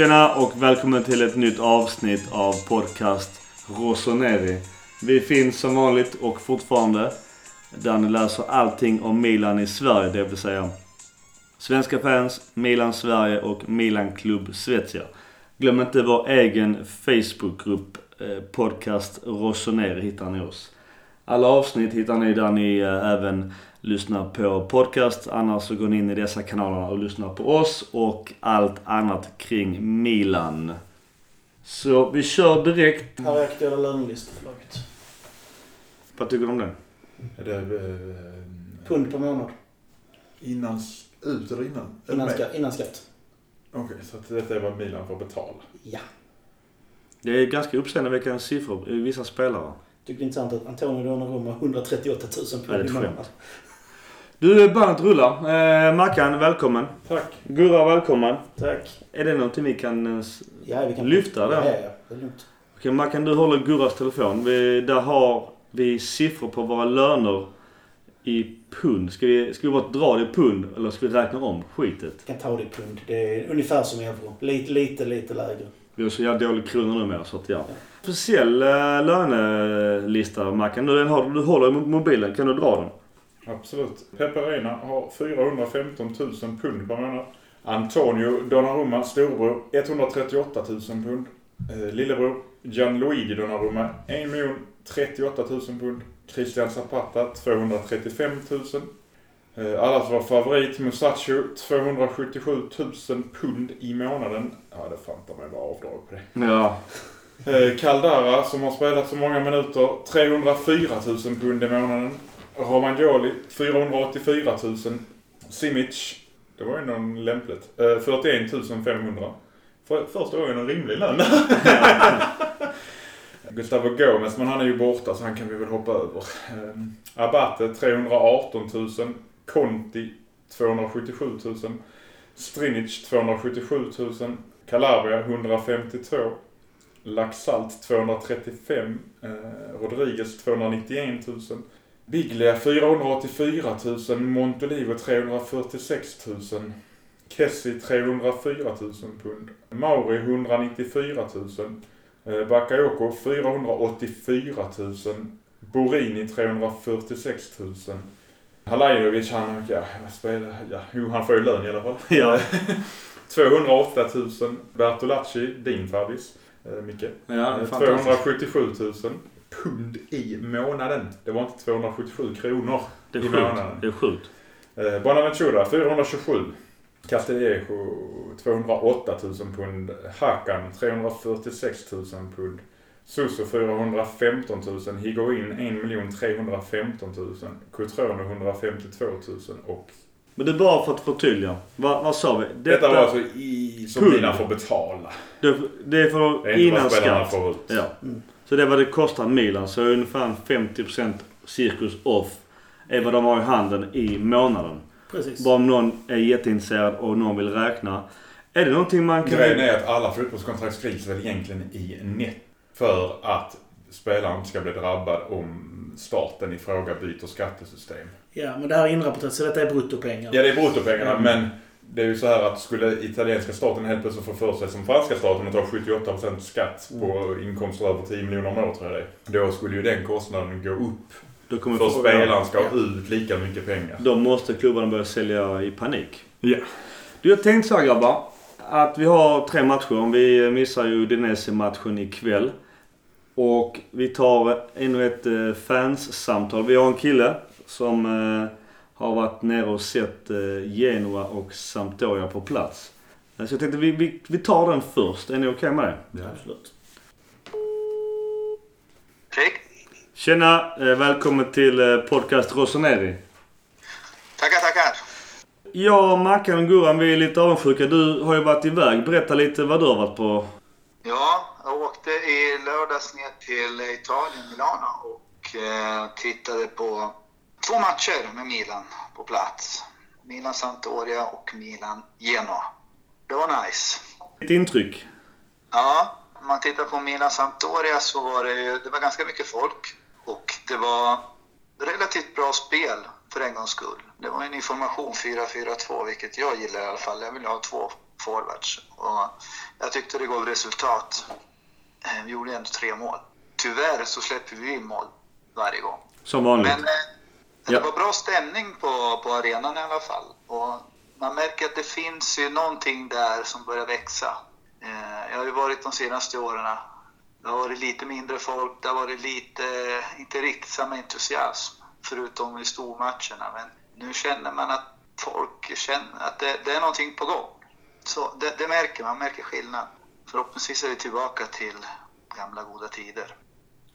Tjena och välkommen till ett nytt avsnitt av podcast Rossoneri. Vi finns som vanligt och fortfarande där ni läser allting om Milan i Sverige, det vill säga svenska fans, Milan Sverige och Milan Club Svezia. Glöm inte vår egen Facebookgrupp eh, podcast Rossoneri hittar ni oss. Alla avsnitt hittar ni där ni eh, även lyssnar på podcast. Annars så går ni in i dessa kanalerna och lyssnar på oss och allt annat kring Milan. Så vi kör direkt. Här är aktuella lönelisteförslaget. Vad tycker du om det? Är det eh, Pund per månad. innan, ut eller innan? Eller Innan, med? ska, innan skatt. Okej, så att detta är vad Milan får betala. Ja. Det är ganska uppseendeväckande siffror i vissa spelare. Tycker det är intressant att Antonio Donnarumma har 138 000 Ja, det pund i månaden. Du, bandet rullar. Eh, Mackan, välkommen. Tack. Gurra, välkommen. Tack. Är det någonting vi kan... eh, Ja, vi kan... Lyfta det? Ja, ja, ja. Det är lugnt. Okej, Mackan, du håller Gurras telefon. Vi, där har vi siffror på våra löner i pund. Ska vi, ska vi bara dra det i pund eller ska vi räkna om skitet? Vi kan ta det i pund. Det är ungefär som euro. Lite, lite, lite lägre. Vi har så jävla dålig krona numera så att ja. Speciell eh, lönelista Mackan. Du, den har, du håller i mobilen. Kan du dra den? Absolut. Peperina har 415 000 pund per månad. Antonio Donnarumma, storebror, 138 000 pund. Eh, lillebror Gianluigi Donnarumma, 1 38 000 pund. Christian Zapata, 235 000. Eh, allas vår favorit Musacho, 277 000 pund i månaden. Ja, det fantar mig bara avdrag på det. Ja. Eh, Caldara som har spelat så många minuter. 304 000 pund i månaden. Romagnoli 484 000. Simic, det var ju någon lämpligt. Eh, 41 500. För första gången en rimlig lön. Gustavo Gomez, men han är ju borta så han kan vi väl hoppa över. Eh, Abate 318 000. Conti 277 000. Strinic 277 000. Calabria 152 Laxalt 235. Eh, Rodriguez 291 000. Biglia 484 000. Montolivo 346 000. Kessi 304 000 pund. Mauri 194 000. Eh, Bakayoko 484 000. Borini 346 000. Halajovic han, ja, vad spelar, ja, jo han får ju lön i alla fall. Ja. 208 000. Bertolacci, din favvis, eh, Micke. Ja, det är Eh, fantastiskt. 277 000 pund i månaden. Det var inte 277 kronor i sjukt. månaden. Det är sjukt. Eh, Bonaventura 427. Castillejo 208 000 pund. Hakan 346 000 pund. Suso 415 000. Higuain 1 315 000. Cutrone 152 000 och Men det är bara för att förtydliga. Vad, vad sa vi? detta, var alltså i, som Pund. Milan får betala. Det, det är för Det är inte innan vad spelarna skatt. får ut. Ja. Mm. Så det är vad det kostar Milan. Så ungefär 50% cirkus off är vad de har i handen i månaden. Precis. Bara om någon är jätteintresserad och någon vill räkna. Är det någonting man kan... Grejen är att alla fotbollskontrakt skrivs väl egentligen i net för att spelaren inte ska bli drabbad om staten i fråga byter skattesystem. Ja, men det här är inrapporterat så detta är bruttopengar. Ja, det är bruttopengarna Mm. men det är ju så här att skulle italienska staten helt plötsligt få för sig som franska staten att ta 78% skatt på inkomster över 10 miljoner om året tror jag det. Då skulle ju den kostnaden gå upp. Då kommer För spelaren ska ha ut lika mycket pengar. Då måste klubbarna börja sälja i panik. Ja. Du, jag tänkte så här grabbar. Att vi har tre matcher. Vi missar ju Udinese-matchen ikväll. Och vi tar ännu ett eh, fanssamtal. Vi har en kille som eh, har varit nere och sett eh, Genoa och Sampdoria på plats. Eh, Så jag tänkte vi, vi, vi tar den först. Är ni okej med det? Absolut. Fredrik? Tjena! Eh, välkommen till podcast Rossoneri. Tackar, tackar. Jag, Mackan och Gurran, vi är lite avundsjuka. Du har ju varit iväg. Berätta lite vad du har varit på. Ja, jag åkte i lördags ner till Italien, Milano och eh, tittade på två matcher med Milan på plats. Milan Sampdoria och Milan Genoa. Det var nice. Ditt intryck? Ja, om man tittar på Milan Sampdoria så var det ju, det var ganska mycket folk och det var relativt bra spel för en gångs skull. Det var en information 4-4-2, vilket jag gillar i alla fall. Jag vill ha två forwards. Och jag tyckte det gav resultat. Eh, Vi gjorde ändå tre mål. Tyvärr så släpper vi in mål varje gång. Som vanligt. Men eh, det Ja. var bra stämning på, på arenan i alla fall. Och man märker att det finns ju någonting där som börjar växa. Eh, jag har ju varit de senaste åren. Det har varit lite mindre folk, det har varit lite, inte riktigt samma entusiasm. Förutom i stormatcherna. Men nu känner man att folk känner att det, det är någonting på gång. Så det, det märker man, märker skillnad. Förhoppningsvis är vi tillbaka till gamla goda tider.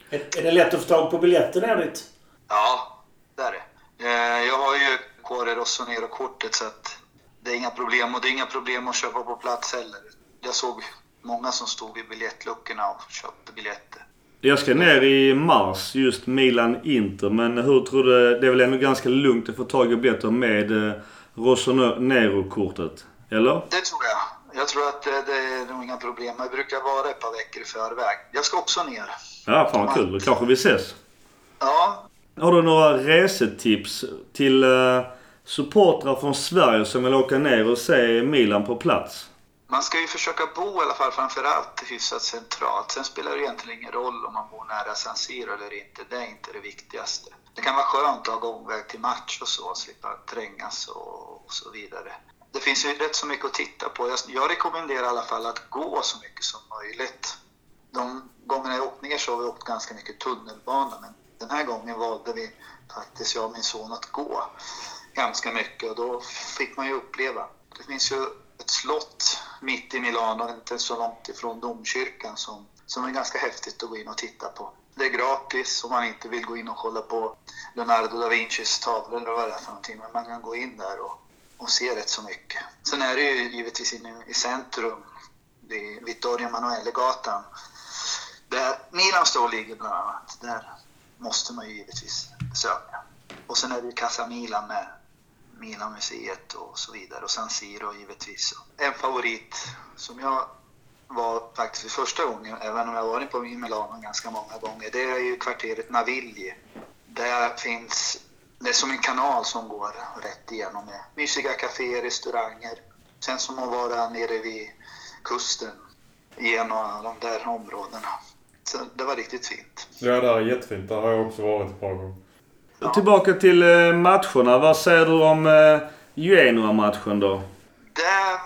Är, är det lätt att få tag på biljetter dit? Ja, det är det. Eh, Jag har ju Cuore Rossonero-kortet så att det är inga problem. Och det är inga problem att köpa på plats heller. Jag såg många som stod vid biljettluckorna och köpte biljetter. Jag ska ner i mars, just Milan-Inter. Men hur tror du... Det är väl ändå ganska lugnt att få tag i biljetter med eh, Rossonero-kortet? Eller? Det tror jag. Jag tror att det, det är nog inga problem. Jag brukar vara ett par veckor i förväg. Jag ska också ner. Ja, fan kul. Då kanske vi ses. Ja, har du några resetips till eh, supportrar från Sverige som vill åka ner och se Milan på plats? man ska ju försöka bo i alla fall framförallt hyfsat centralt. Sen spelar det egentligen ingen roll om man bor nära San Siro eller inte. Det är inte det viktigaste. Det kan vara skönt att ha gångväg till match och så, slippa trängas och, och så vidare. Det finns ju rätt så mycket att titta på. Jag, jag rekommenderar i alla fall att gå så mycket som möjligt. De gångerna jag åkt ner så har vi åkt ganska mycket tunnelbana, men den här gången valde vi faktiskt, jag och min son, att gå ganska mycket och då fick man ju uppleva. Det finns ju ett slott mitt i Milano, inte så långt ifrån domkyrkan, som, som är ganska häftigt att gå in och titta på. Det är gratis om man inte vill gå in och kolla på Leonardo da Vincis tavlor eller vad det är för någonting, men man kan gå in där och, och se rätt så mycket. Sen är det ju givetvis inne i centrum, vid Vittorio Emanuele-gatan, där Milan står och ligger bland annat. Där måste man ju givetvis besöka. Och sen är det ju Casa Milan med Milanmuseet och så vidare och San Siro givetvis. En favorit som jag var faktiskt för första gången, även om jag varit på Milano ganska många gånger, det är ju kvarteret Navigli. Där finns, det är som en kanal som går rätt igenom med mysiga kaféer, restauranger. Sen som att vara nere vid kusten genom de där områdena. Så det var riktigt fint. Ja, där är jättefint. Där har jag också varit ett par gånger. Ja. Tillbaka till eh, matcherna. Vad säger du om eh, Genoa-matchen då? Där,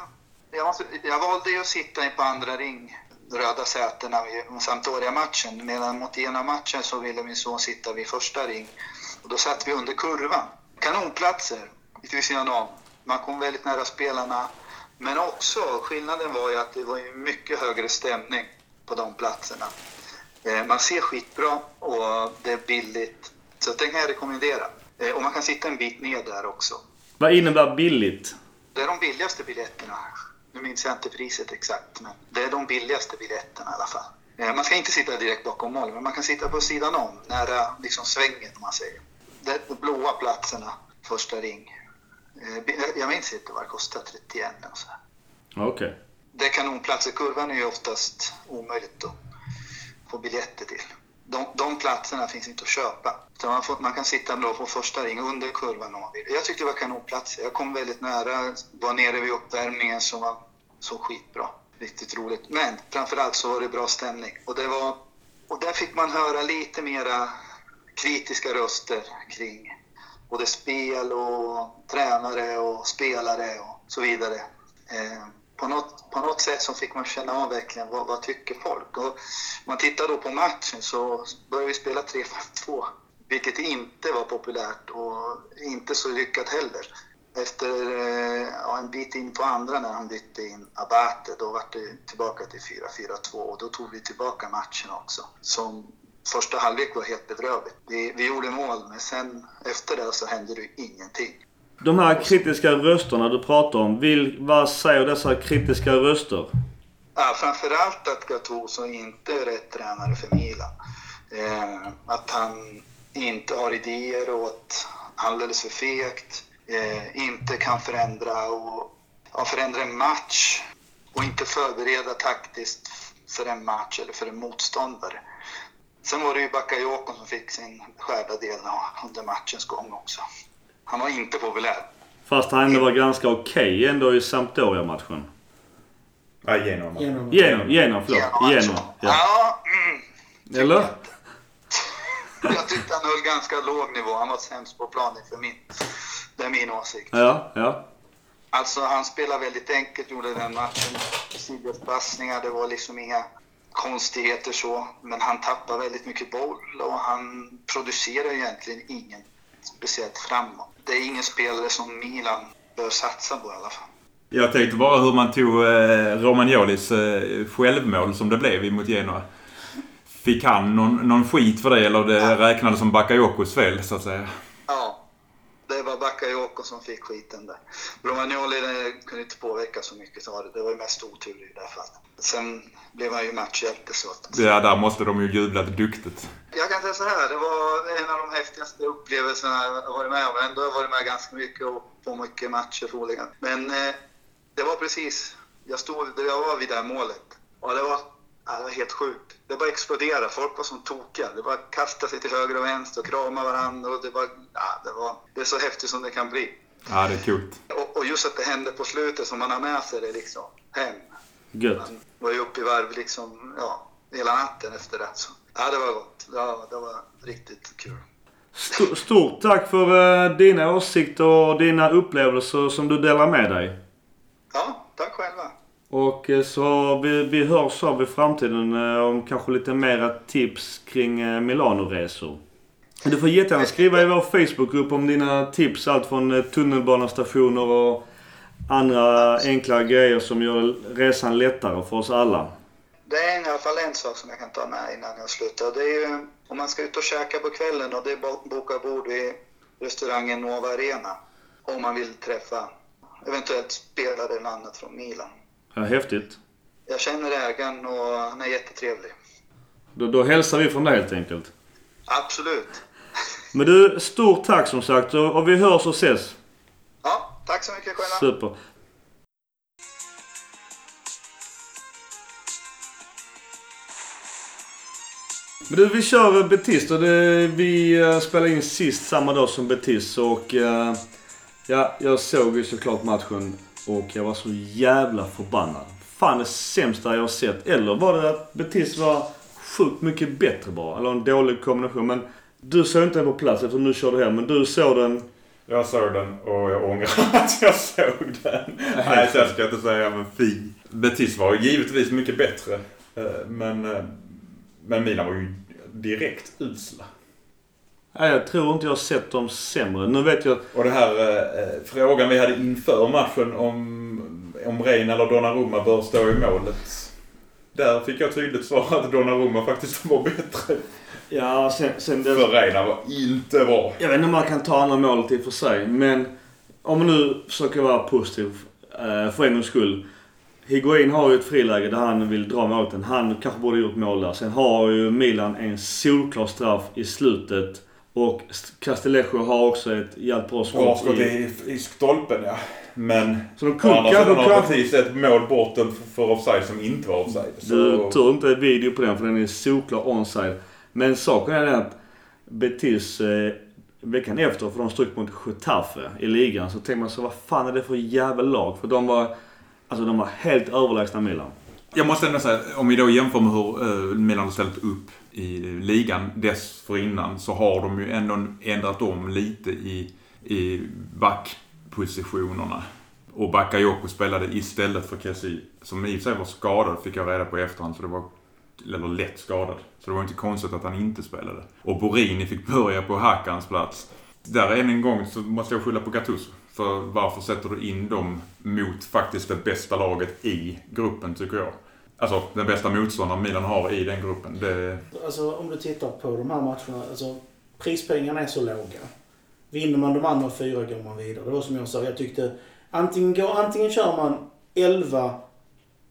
jag, måste, jag valde ju att sitta på andra ring, röda sätena vid Sampdoria-matchen. Medan mot ena matchen så ville min son sitta vid första ring. Och då satt vi under kurvan. Kanonplatser, vid sidan om. Man kom väldigt nära spelarna. Men också, skillnaden var ju att det var ju mycket högre stämning på de platserna. Eh, Man ser skitbra och det är billigt. Så det kan jag rekommendera. Eh, Och man kan sitta en bit ner där också. Vad innebär billigt? Det är de billigaste biljetterna. Nu minns jag inte priset exakt, men det är de billigaste biljetterna i alla fall. Eh, Man ska inte sitta direkt bakom mål, men man kan sitta på sidan om, nära liksom svängen om man säger. Det de blåa platserna, första ring. Jag minns inte vad det kostar, 31 eller så. Okej. Det är kanonplatser. Kurvan är ju oftast omöjligt att få biljetter till. De, de platserna finns inte att köpa. Så man, får, man kan sitta då på första ring under kurvan om man vill. Jag tyckte det var kanonplatser. Jag kom väldigt nära, var nere vid uppvärmningen som var så skitbra. Riktigt roligt. Men framförallt så var det bra stämning. Och, det var, och där fick man höra lite mera kritiska röster kring både spel och tränare och spelare och så vidare. Eh, på, något, på något sätt så fick man känna av verkligen vad, vad tycker folk. Och om man tittar då på matchen så började vi spela 3-5-2, vilket inte var populärt och inte så lyckat heller. Efter eh, ja, en bit in på andra när han bytte in Abate, då var det tillbaka till 4-4-2 och då tog vi tillbaka matchen också. Som första halvlek var helt bedrövligt. Vi, vi gjorde mål, men sen efter det så hände det ingenting. De här kritiska rösterna du pratar om. Vill, vad säger dessa kritiska röster? Ja, framförallt att Gattuso inte är rätt tränare för Milan. Eh, att han inte har idéer och att alldeles för fegt. Eh, inte kan förändra, och, ja, förändra en match och inte förbereda taktiskt för en match eller för en motståndare. Sen var det ju Bakayoko som fick sin skärda del under matchens gång också. Han var inte populär. Fast han ändå var ganska okej ändå i Sampdoria-matchen. Nej, Genoa. Genom, Genom, genom förlåt. Genom Genom. Ja. Ja, mm. Eller? Jag tyckte han höll ganska låg nivå. Han var sämst på planen för min. Det är min åsikt. Ja, ja. Alltså han spelade väldigt enkelt, gjorde den matchen. Sidledspassningar, det var liksom inga konstigheter så. Men han tappade väldigt mycket boll och han producerar egentligen ingen speciellt framåt. Det är ingen spelare som Milan bör satsa på i alla fall. Jag tänkte bara hur man tog eh, Romagnolis eh, självmål som det blev mot Genoa. Fick han någon, någon skit för det eller det räknades som Bakayokos fel så att säga? Bakayoko som fick skiten där. Romagnoli kunde inte påverka så mycket av det. Det var ju mest otur i det här fallet. Sen blev han ju matchhjälte så att... Ja, där måste de ju jublat duktigt. Jag kan säga så här, det var en av de häftigaste upplevelserna jag varit med om. Ändå har jag varit med ganska mycket och på mycket matcher troligen. Men eh, det var precis, jag stod, jag var vid det här målet. Och det var, ja, det var helt sjukt. Det bara exploderade, folk var som tokiga. Det bara kastade sig till höger och vänster och kramade varandra. Och det, var, ja, det, var, det är så häftigt som det kan bli. Ja, det är coolt. Och, och just att det hände på slutet som man har med sig det liksom hem. Gött. Man var ju uppe i varv liksom, ja, hela natten efter det. Så. Ja, det var gott. Ja, det var riktigt kul. St- Stort tack för eh, dina åsikter och dina upplevelser som du delar med dig. Ja, tack själva. Och eh, så vi, vi hörs av i framtiden eh, om kanske lite mera tips kring milanoresor. Milano-resor. Du får jättegärna skriva i vår Facebookgrupp om dina tips. Allt från tunnelbanestationer och andra enkla grejer som gör resan lättare för oss alla. Det är i alla fall en sak som jag kan ta med innan jag slutar. Det är ju om man ska ut och käka på kvällen och det är boka bord vid restaurangen Nova Arena. Om man vill träffa eventuellt spelare eller annat från Milan. Ja, häftigt. Jag känner ägaren och han är jättetrevlig. Då, då hälsar vi från dig helt enkelt. Absolut. Men du, stort tack som sagt och, och vi hörs och ses. Ja, tack så mycket själva. Super. Men du, vi kör Betis då. Det, vi uh, spelade in sist samma dag som Betis och uh, ja, jag såg ju såklart matchen och jag var så jävla förbannad. Fan det sämsta jag har sett. Eller var det att Betis var sjukt mycket bättre bara? Eller en dålig kombination. Men du såg inte den på plats eftersom du körde hem. Men du såg den. Jag såg den och jag ångrar att jag såg den. Nej, så jag ska inte säga men fy. Betis var givetvis mycket bättre. Eh, Men, eh, men Milan var ju direkt usla. Nej, jag tror inte jag har sett dem sämre. Nu vet jag... Och det här eh, frågan vi hade inför matchen om, om Reina eller Donnarumma bör stå i målet. Där fick jag tydligt svar att Donnarumma faktiskt var bättre. Ja, sen, sen det... För Reina var inte bra. Jag vet inte om man kan ta andra målet i och för sig. Men om man nu försöker vara positiv eh, för en gångs skull. Higuain har ju ett friläge där han vill dra målet. Han kanske borde gjort mål där. Sen har ju Milan en solklar straff i slutet. Och Castellejo har också ett jävligt bra Bra skott. skott I, i, i stolpen ja. Men så de sidan kanske... har kanske Betis ett mål bort för, för offside som inte var offside. Så, du tog inte video på den för den är solklar onside. Men saken är den att Betis eh, veckan efter, för de stryk mot Getafe i ligan, så tänkte man så vad fan är det för jävla lag? För de var, alltså de var helt överlägsna Milan. Jag måste ändå säga, om vi då jämför med hur eh, Milan har ställt upp i ligan dessförinnan så har de ju ändå ändrat om lite i, i backpositionerna. Och Bakayoko spelade istället för Kessie, som i och för sig var skadad fick jag reda på i efterhand. Så det var, eller lätt skadad. Så det var inte konstigt att han inte spelade. Och Borini fick börja på Hakans plats. Där än en gång så måste jag skylla på Gattuso. För varför sätter du in dem mot faktiskt det bästa laget i gruppen tycker jag. Alltså den bästa motståndaren Milan har i den gruppen. Det, Alltså om du tittar på de här matcherna. Alltså, prispengarna är så låga. Vinner man de andra fyra går man vidare. Det var som jag sa, jag tyckte antingen, går, antingen kör man 11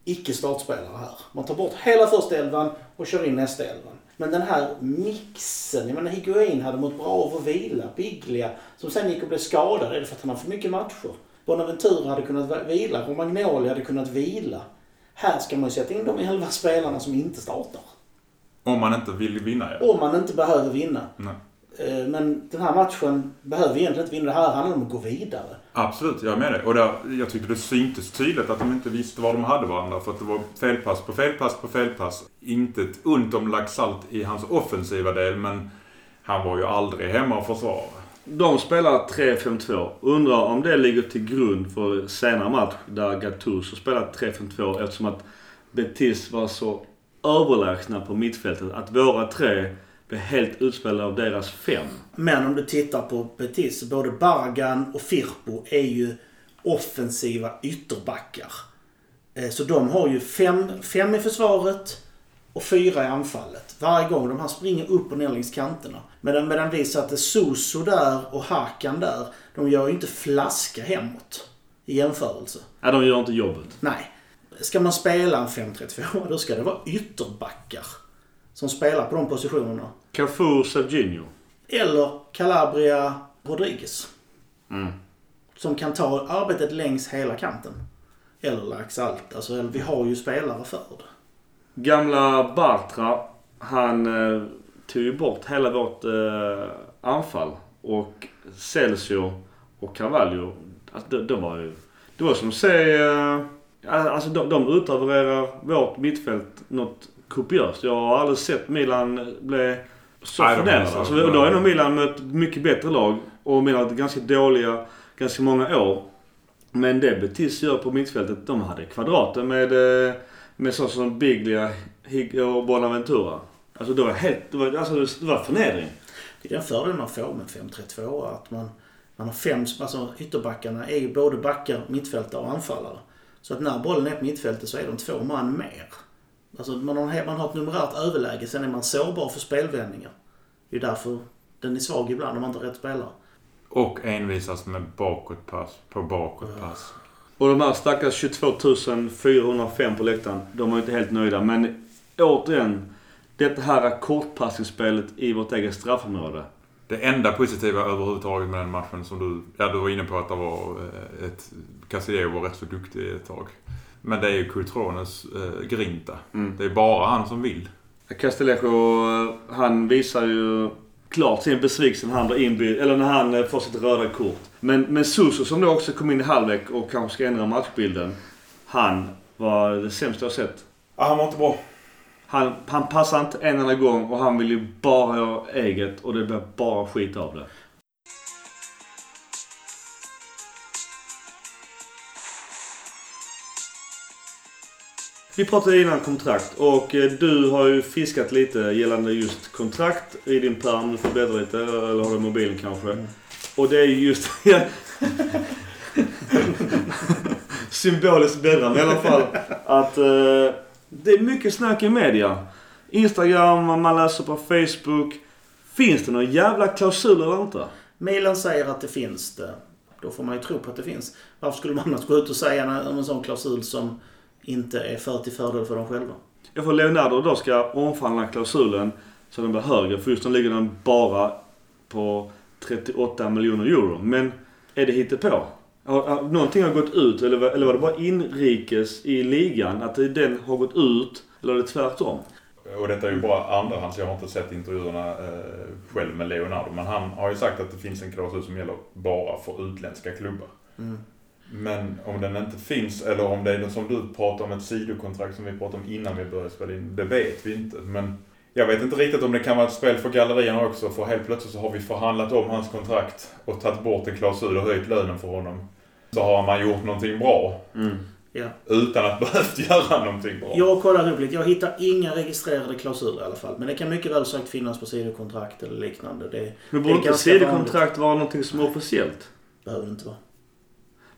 icke-startspelare här. Man tar bort hela första elvan och kör in nästa elvan. Men den här mixen. Jag menar Higuain hade mått bra av att vila. Biglia som sen gick och blev skadad. Är det för att han har för mycket matcher? Bonaventura hade kunnat vila. Romagnoli hade kunnat vila. Här ska man ju sätta in de 11 spelarna som inte startar. om man inte vill vinna ja. Om man inte behöver vinna. Nej. Eh, Men den här matchen behöver egentligen inte vinna. Det här handlar om att gå vidare. Absolut, jag är med dig. Och där, jag tyckte det syntes tydligt att de inte visste var de hade varandra. För att det var felpass på felpass på felpass. Inte ett ont om laxalt i hans offensiva del, men han var ju aldrig hemma och försvara. De spelar 3-5-2. Undrar om det ligger till grund för senare match där Gattuso spelar 3-5-2 eftersom att Betis var så överlägsna på mittfältet att våra tre blev helt utspelade av deras fem. Men om du tittar på Betis, både Bargan och Firpo är ju offensiva ytterbackar. Eh, Så de har ju fem, fem i försvaret och fyra i anfallet. Varje gång de här springer upp och ner längs kanterna. Medan, medan vi satte Suso där och Hakan där. De gör ju inte flaska hemåt. I jämförelse. Ja, de gör inte jobbet. Nej. Ska man spela en 5-3-2 då ska det vara ytterbackar. Som spelar på de positionerna. Cafu, Serginho. Eller Calabria Rodriguez. Mm. Som kan ta arbetet längs hela kanten. Eller Laxalt. Alltså, eller vi har ju spelare för det. Gamla Bartra, han eh, tog ju bort hela vårt eh, anfall. Och Celsius och Carvalho, alltså, de, de var ju... Det var som att se... Eh, alltså de, de utövererar vårt mittfält något kopiöst. Jag har aldrig sett Milan bli så förnedrade. så- Alltså, då är nog Milan mött mycket bättre lag. Och Milan har varit ganska dåliga ganska många år. Men det Betis gör på mittfältet, de hade kvadrater med, eh, med så som Biglia, Hig och Bonaventura. Alltså det var helt, det var, alltså det var förnedring. Det är den fördelen man får med 5-3-2. Att man, man har fem, alltså ytterbackarna är ju både backar, mittfältare och anfallare. Så att när bollen är på mittfältet så är de två man mer. Alltså man har, man har ett numerärt överläge, sen är man sårbar för spelvändningar. Det är därför den är svag ibland om man inte har rätt spelare. Och envisas med bakåtpass på bakåtpass. Och de här stackars 22 405 på läktaren, de var inte helt nöjda. Men återigen, det här kortpassningsspelet i vårt eget straffområde. Det enda positiva överhuvudtaget med den matchen som du... Ja, du var inne på att det var eh, ett... Casileo var rätt så duktig ett tag. Men det är ju Courtrones eh, grinta. Mm. Det är bara han som vill. Castillejo, han visar ju klart sin besvikelse när han blir inbytt, eller när han eh, får sitt röda kort. Men, men Suso som då också kom in i halvlek och kanske ska ändra matchbilden. Han var det sämsta jag sett. Ja, han var inte bra. Han, han passar inte en enda gång och han vill ju bara göra eget och det blir bara skit av det. Vi pratade innan kontrakt och eh, du har ju fiskat lite gällande just kontrakt i din pärm. Du får bläddra lite, eller har du mobilen kanske? Och det är ju just... Symboliskt bläddra, men i alla fall. Att eh, det är mycket snack i media. Instagram, man läser på Facebook. Finns det någon jävla klausul eller inte? Milan säger att det finns det. Då får man ju tro på att det finns. Varför skulle man annars gå ut och säga en, en sån klausul som inte är för till fördel för dem själva? Jag får Leonardo då ska omförhandla klausulen så den blir högre. För just nu ligger den bara på 38 miljoner euro. Men är det hittepå? Har, har, någonting har gått ut eller, var- eller var det bara inrikes i ligan? Att det- den har gått ut? Eller är det tvärtom? Och detta är ju bara andrahands. Jag har inte sett intervjuerna eh, själv med Leonardo. Men han har ju sagt att det finns en klausul som gäller bara för utländska klubbar. Mm. Men om den inte finns, eller om det är som du pratar om, ett sidokontrakt som vi pratade om innan vi började spela in. Det vet vi inte. Men jag vet inte riktigt om det kan vara ett spel för gallerierna också. För helt plötsligt så har vi förhandlat om hans kontrakt och tagit bort en klausul och höjt lönen för honom. Så har man gjort någonting bra. Ja. Utan att behövt göra någonting bra. Jag har kollat upp lite. Jag hittar inga registrerade klausuler i alla fall. Men det kan mycket väl sagt finnas på sidokontrakt eller liknande. Det, Men borde inte sidokontrakt vara någonting som är officiellt? behöver det inte vara.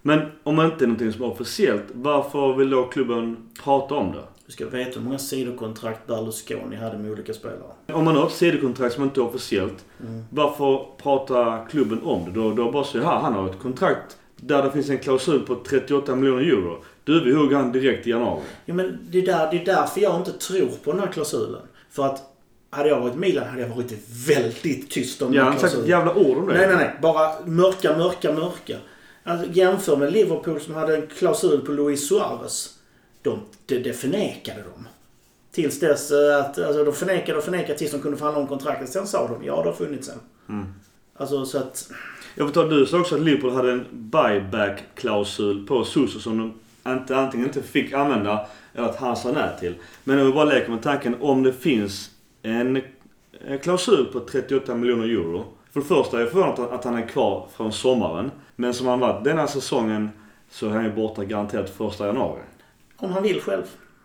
Men om det inte är någonting som är officiellt, varför vill då klubben prata om det? Du ska veta hur många sidokontrakt Berlusconi hade med olika spelare. Om man har ett sidokontrakt som inte är officiellt, Mm. varför pratar klubben om det? Då, då bara säger här, han har ett kontrakt där det finns en klausul på 38 miljoner euro. Du, vi hugger han direkt i januari. Ja, men det, är där, det är därför jag inte tror på den här klausulen. För att hade jag varit Milan hade jag varit väldigt tyst om Jag den har här inte sagt ett klausulen. jävla ord om det. Nej, nej, nej. Bara mörka, mörka, mörka. Alltså, jämför med Liverpool som hade en klausul på Luis Suarez. De, det, det förnekade de. Tills dess eh, att, alltså de förnekade och förnekade tills de kunde förhandla om kontraktet. Sen sa de ja, det har funnits en. Mm. Alltså så att... Jag får ta, du sa också att Liverpool hade en buyback-klausul på Suso som de inte, antingen inte fick använda eller att han sa nej till. Men jag vill bara leka med tanken om det finns en en klausul på 38 miljoner euro. För det första är jag förvånad att han är kvar från sommaren. Men som han varit denna säsongen så är han ju borta garanterat första januari. Om han vill själv.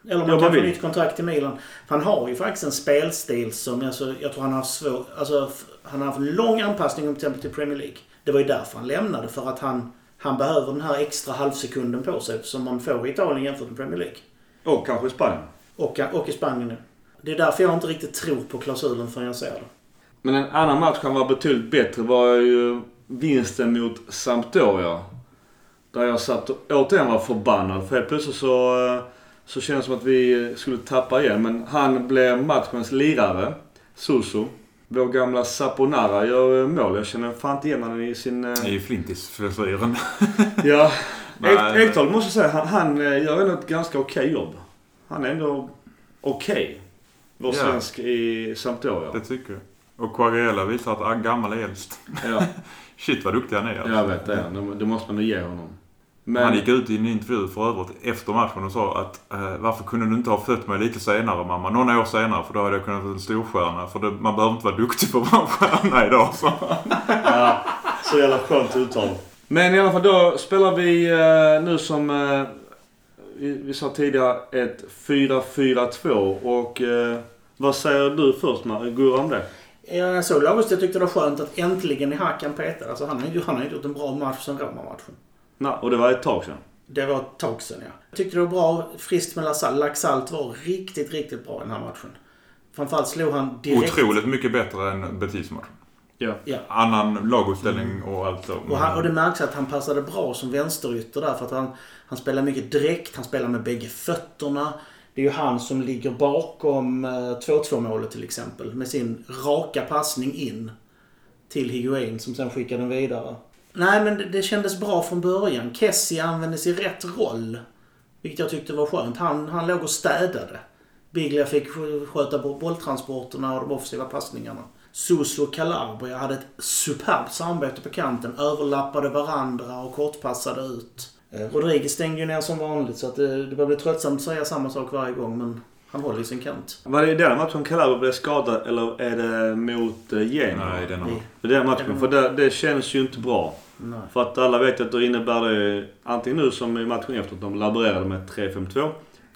Eller om han kan få nytt kontrakt i Milan. För han har ju faktiskt en spelstil som, alltså, jag tror han har svår, alltså, han har haft lång anpassning till exempel till Premier League. Det var ju därför han lämnade. För att han, han behöver den här extra halvsekunden på sig som man får i Italien jämfört med Premier League. Och kanske Spanien. Och, och i Spanien nu. Det är därför jag inte riktigt tror på klausulen förrän jag ser det. Men en annan match han var betydligt bättre var ju vinsten mot Sampdoria. Där jag satt och återigen var förbannad. För helt plötsligt så, eh, så kändes det som att vi skulle tappa igen. Men han blev matchens lirare. Suso. Vår gamla Saponara gör eh, mål. Jag känner fan inte igen honom i sin... eh, Det är ju Flintis-frisyren. Ja. Ekdal måste jag säga, han, han gör ändå ett ganska okej jobb. Han är ändå okej. Vår Ja. svensk i Sampdoria. Det tycker jag. Och Quagliarella visar att gammal är äldst. Ja, Shit vad duktig han är. alltså. jag vet det. Det- måste man nog ge honom. Men, Han gick ut i en intervju för övrigt efter matchen och sa att eh, varför kunde du inte ha fött mig lite senare mamma? Några år senare för då hade jag kunnat vara en storstjärna. För det, man behöver inte vara duktig för att vara en stjärna idag. Så. ja, så jävla skönt uttal. Men i alla fall då spelar vi eh, nu som eh, vi, vi sa tidigare ett 4-4-2 och eh, vad säger du först Gurra om det? Ja, Jag såg jag tyckte det var skönt att äntligen i Hakan petade. Alltså han har ju han har ju gjort en bra match sen Roma-matchen. Nej, och det var ett tag sedan. Det var ett tag sedan ja. Jag tyckte det var bra. Friskt med Lasal- Laxalt var riktigt, riktigt bra i den här matchen. Framförallt slog han direkt. Otroligt mycket bättre än Betis-matchen. Ja. Ja. Annan laguppställning och allt så. Och, han, och det märks att han passade bra som vänsterytter där för att han, han spelar mycket direkt, han spelar med bägge fötterna. Det är ju han som ligger bakom eh, 2-2 målet till exempel med sin raka passning in till Higuain som sen skickar den vidare. Nej men det, det kändes bra från början. Kessie användes i rätt roll. Vilket jag tyckte var skönt. Han, han låg och städade. Biglia fick sköta bolltransporterna och de offensiva passningarna. Suso och Calabria hade ett superbt samarbete på kanten. Överlappade varandra och kortpassade ut. Eh, Rodriguez stängde ju ner som vanligt så att det, det börjar bli tröttsamt att säga samma sak varje gång men han håller i sin kant. Var det i den matchen Calabria blev skadad eller är det mot uh, Genoa? Nej, den har... Nej. För den matchen, för det, det känns ju inte bra. Nej. För att alla vet att då innebär det antingen nu som i matchen efter att de laborerade med 3-5-2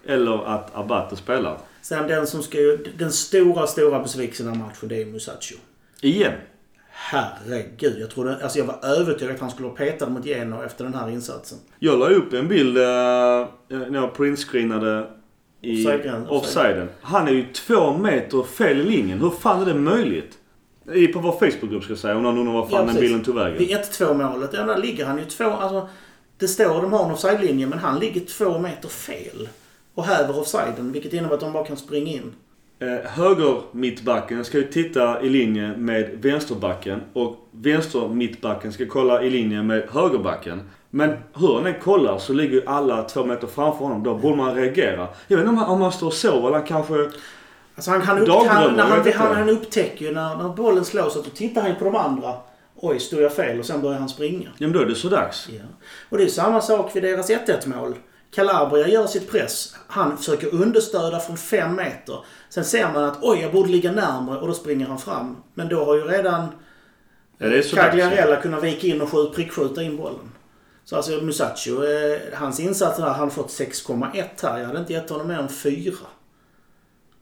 eller att Abate spelar. Sen den som ska ju, den stora, stora besvikelsen i matchen det är Musacho. Igen. Herregud, jag trodde, alltså jag var övertygad att han skulle ha petat mot Genoa efter den här insatsen. Jag la upp en bild uh, när jag printscreenade i Offside-gränsen. offsiden. Han är ju två meter fel i linjen. Hur fan är det möjligt? I, på vår Facebookgrupp ska jag säga, om någon undrar var fan Ja, den bilden tog vägen. Vid 1-2 målet, ja, där ligger han ju två, alltså det står de har en offside-linje men han ligger två meter fel. Och häver offsiden vilket innebär att de bara kan springa in. Eh, höger mittbacken ska ju titta i linje med vänsterbacken och vänster mittbacken ska kolla i linje med högerbacken. Men hur han än kollar så ligger ju alla två meter framför honom. Då borde man reagera. Jag vet inte om han, står och sover eller han kanske... Alltså han, han, upp, han, när han, han, han upptäcker ju när, när bollen slås att då tittar han på de andra. Oj, stod jag fel? Och sen börjar han springa. Ja men då är det så dags. Ja. Och det är samma sak vid deras 1-1 mål. Calabria gör sitt press. Han försöker understöda från fem meter. Sen ser man att oj, jag borde ligga närmare och då springer han fram. Men då har ju redan Ja. Cagliarella kunnat vika in och skjut, prickskjuta in bollen. Så alltså Musacho, eh, hans insats där, han fått 6,1 här. Jag hade inte gett honom mer än 4.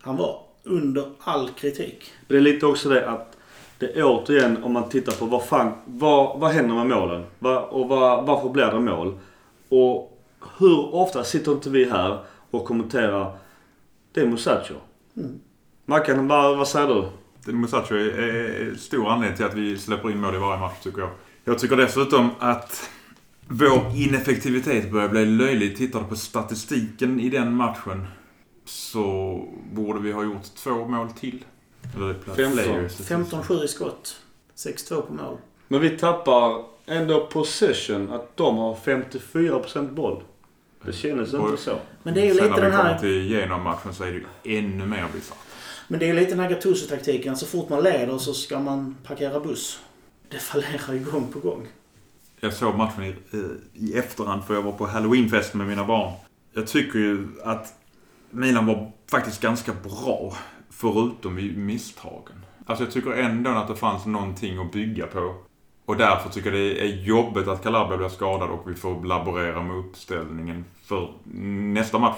Han var under all kritik. Det är lite också det att det är återigen om man tittar på vad fan, vad, vad händer med målen? Va, och vad, varför blir det mål? Och hur ofta sitter inte vi här och kommenterar det är Musacho. Mm. Mackan, vad, vad säger du? Musacho är, är stor anledning till att vi släpper in mål i varje match tycker jag. Jag tycker dessutom att vår ineffektivitet börjar bli löjlig. Tittar du på statistiken i den matchen så borde vi ha gjort två mål till. Eller Femton. players. 15-7 i skott. 6-2 på mål. Men vi tappar ändå possession att de har 54% boll. Det känns Och- inte så. Men det är ju Sen lite när den vi kommer här... till genom matchen så är det ju ännu mer bisarrt. Men det är ju lite den här Gattuso-taktiken. Så fort man leder så ska man parkera buss. Det fallerar ju gång på gång. Jag såg matchen i, i efterhand för jag var på halloweenfest med mina barn. Jag tycker ju att Milan var faktiskt ganska bra. Förutom vid misstagen. Alltså jag tycker ändå att det fanns någonting att bygga på. Och därför tycker jag det är jobbigt att Calabria blir skadad och vi får laborera med uppställningen. För nästa match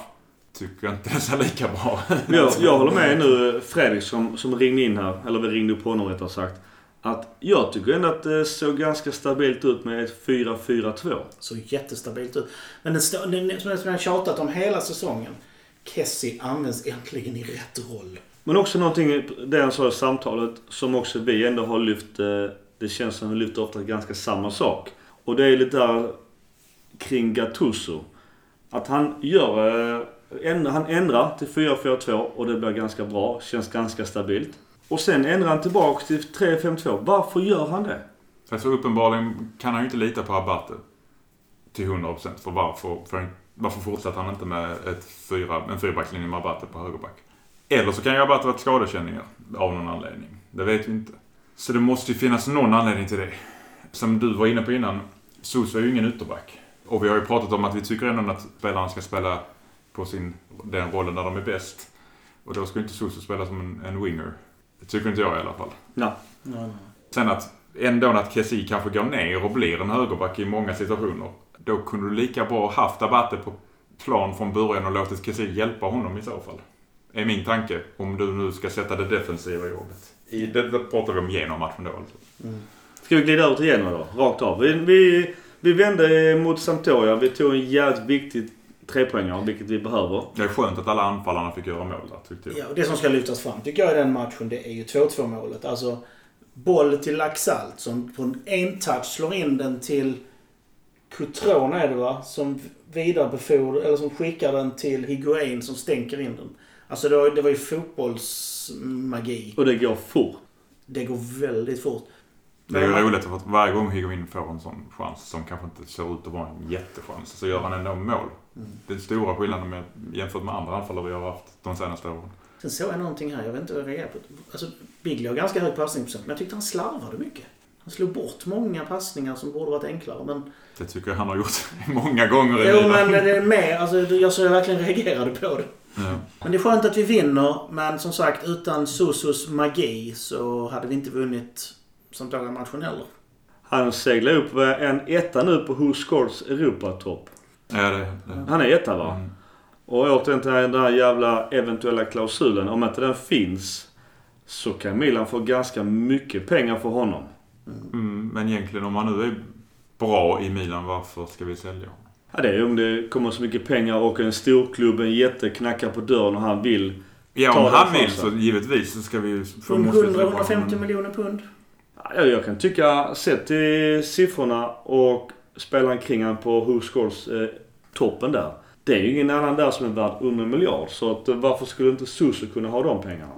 tycker jag inte det ser lika bra Jag, jag håller med nu Fredrik som, som ringde in här, eller vi ringde upp honom rättare sagt. Att jag tycker ändå att det såg ganska stabilt ut med ett 4-4-2. Så jättestabilt ut. Men den, den, som jag har tjatat om hela säsongen. Kessie används äntligen i rätt roll. Men också någonting, det han sa i samtalet, som också vi ändå har lyft. eh, det känns som att vi lyfter ofta ganska samma sak. Och det är lite där kring Gattuso. Att han gör... Eh, han ändrar till 4-4-2 och det blir ganska bra. Känns ganska stabilt. Och sen ändrar han tillbaka till 3-5-2. Varför gör han det? Alltså uppenbarligen kan han ju inte lita på Abate. Till 100% för varför, för, varför fortsätter han inte med ett fyra, en fyrbackslinje med Abate på högerback? Eller så kan ju Abate varit skadekänningar av någon anledning. Det vet vi inte. Så det måste ju finnas någon anledning till det. Som du var inne på innan, Sos är ju ingen ytterback. Och vi har ju pratat om att vi tycker ändå att spelarna ska spela på sin, den rollen där de är bäst. Och då ska ju inte Soso spela som en, en winger. Det tycker inte jag i alla fall. Nej. Nej. Sen att ändå att Kessie kanske går ner och blir en högerback i många situationer. Då kunde du lika bra haft Abate på plan från början och låtit Kessie hjälpa honom i så fall. Är min tanke. Om du nu ska sätta det defensiva jobbet. I, det, det pratar vi om genom matchen då alltså. Ska vi glida över till Genoa då? Rakt av. Vi, vi, vi vände mot Sampdoria. Vi tog en jävligt viktig trepoängare, vilket vi behöver. Det är skönt att alla anfallarna fick göra mål där tyckte jag. Ja, och det som ska lyftas fram tycker jag i den matchen det är ju 2-2 målet. Alltså boll till Laxalt som på en en touch slår in den till Coutron är det va? Som vidarebefordrar, eller som skickar den till Higuain som stänker in den. Alltså det var, det var ju fotbollsmagi. Och det går fort. Det går väldigt fort. Det är ju roligt för att varje gång Higuain får en sån chans som kanske inte ser ut att vara en jättechans så gör han ändå mål. Det är stora skillnaden med, jämfört med andra anfallare vi har haft de senaste åren. Sen såg jag någonting här, jag vet inte vad jag reagerade på. Alltså Bigli har ganska hög passningsprocent men jag tyckte han slarvade mycket. Han slog bort många passningar som borde varit enklare men... Det tycker jag han har gjort många gånger i Jo men det är mer, alltså jag så jag verkligen reagerade på det. Ja. Men det är skönt att vi vinner, men som sagt utan Susus magi så hade vi inte vunnit Sampdoria-matchen heller. Han seglar upp en etta nu på Who Scores Europatopp. Ja, det, det. Han är etta va? Mm. Och återigen till den där jävla eventuella klausulen. Om inte den finns så kan Milan få ganska mycket pengar för honom. Mm, men egentligen om han nu är bra i Milan, varför ska vi sälja honom? Ja, det är om det kommer så mycket pengar och en storklubb, en jätte knackar på dörren och han vill. Ja, Ta om han vill så givetvis så ska vi ju... för måste vi släppa honom. 100-150 miljoner pund. Ja, jag kan tycka, sett till siffrorna och spelaren kring han på Scores eh, toppen där. Det är ju ingen annan där som är värd under en miljard. Så att, eh, varför skulle inte Susu kunna ha de pengarna?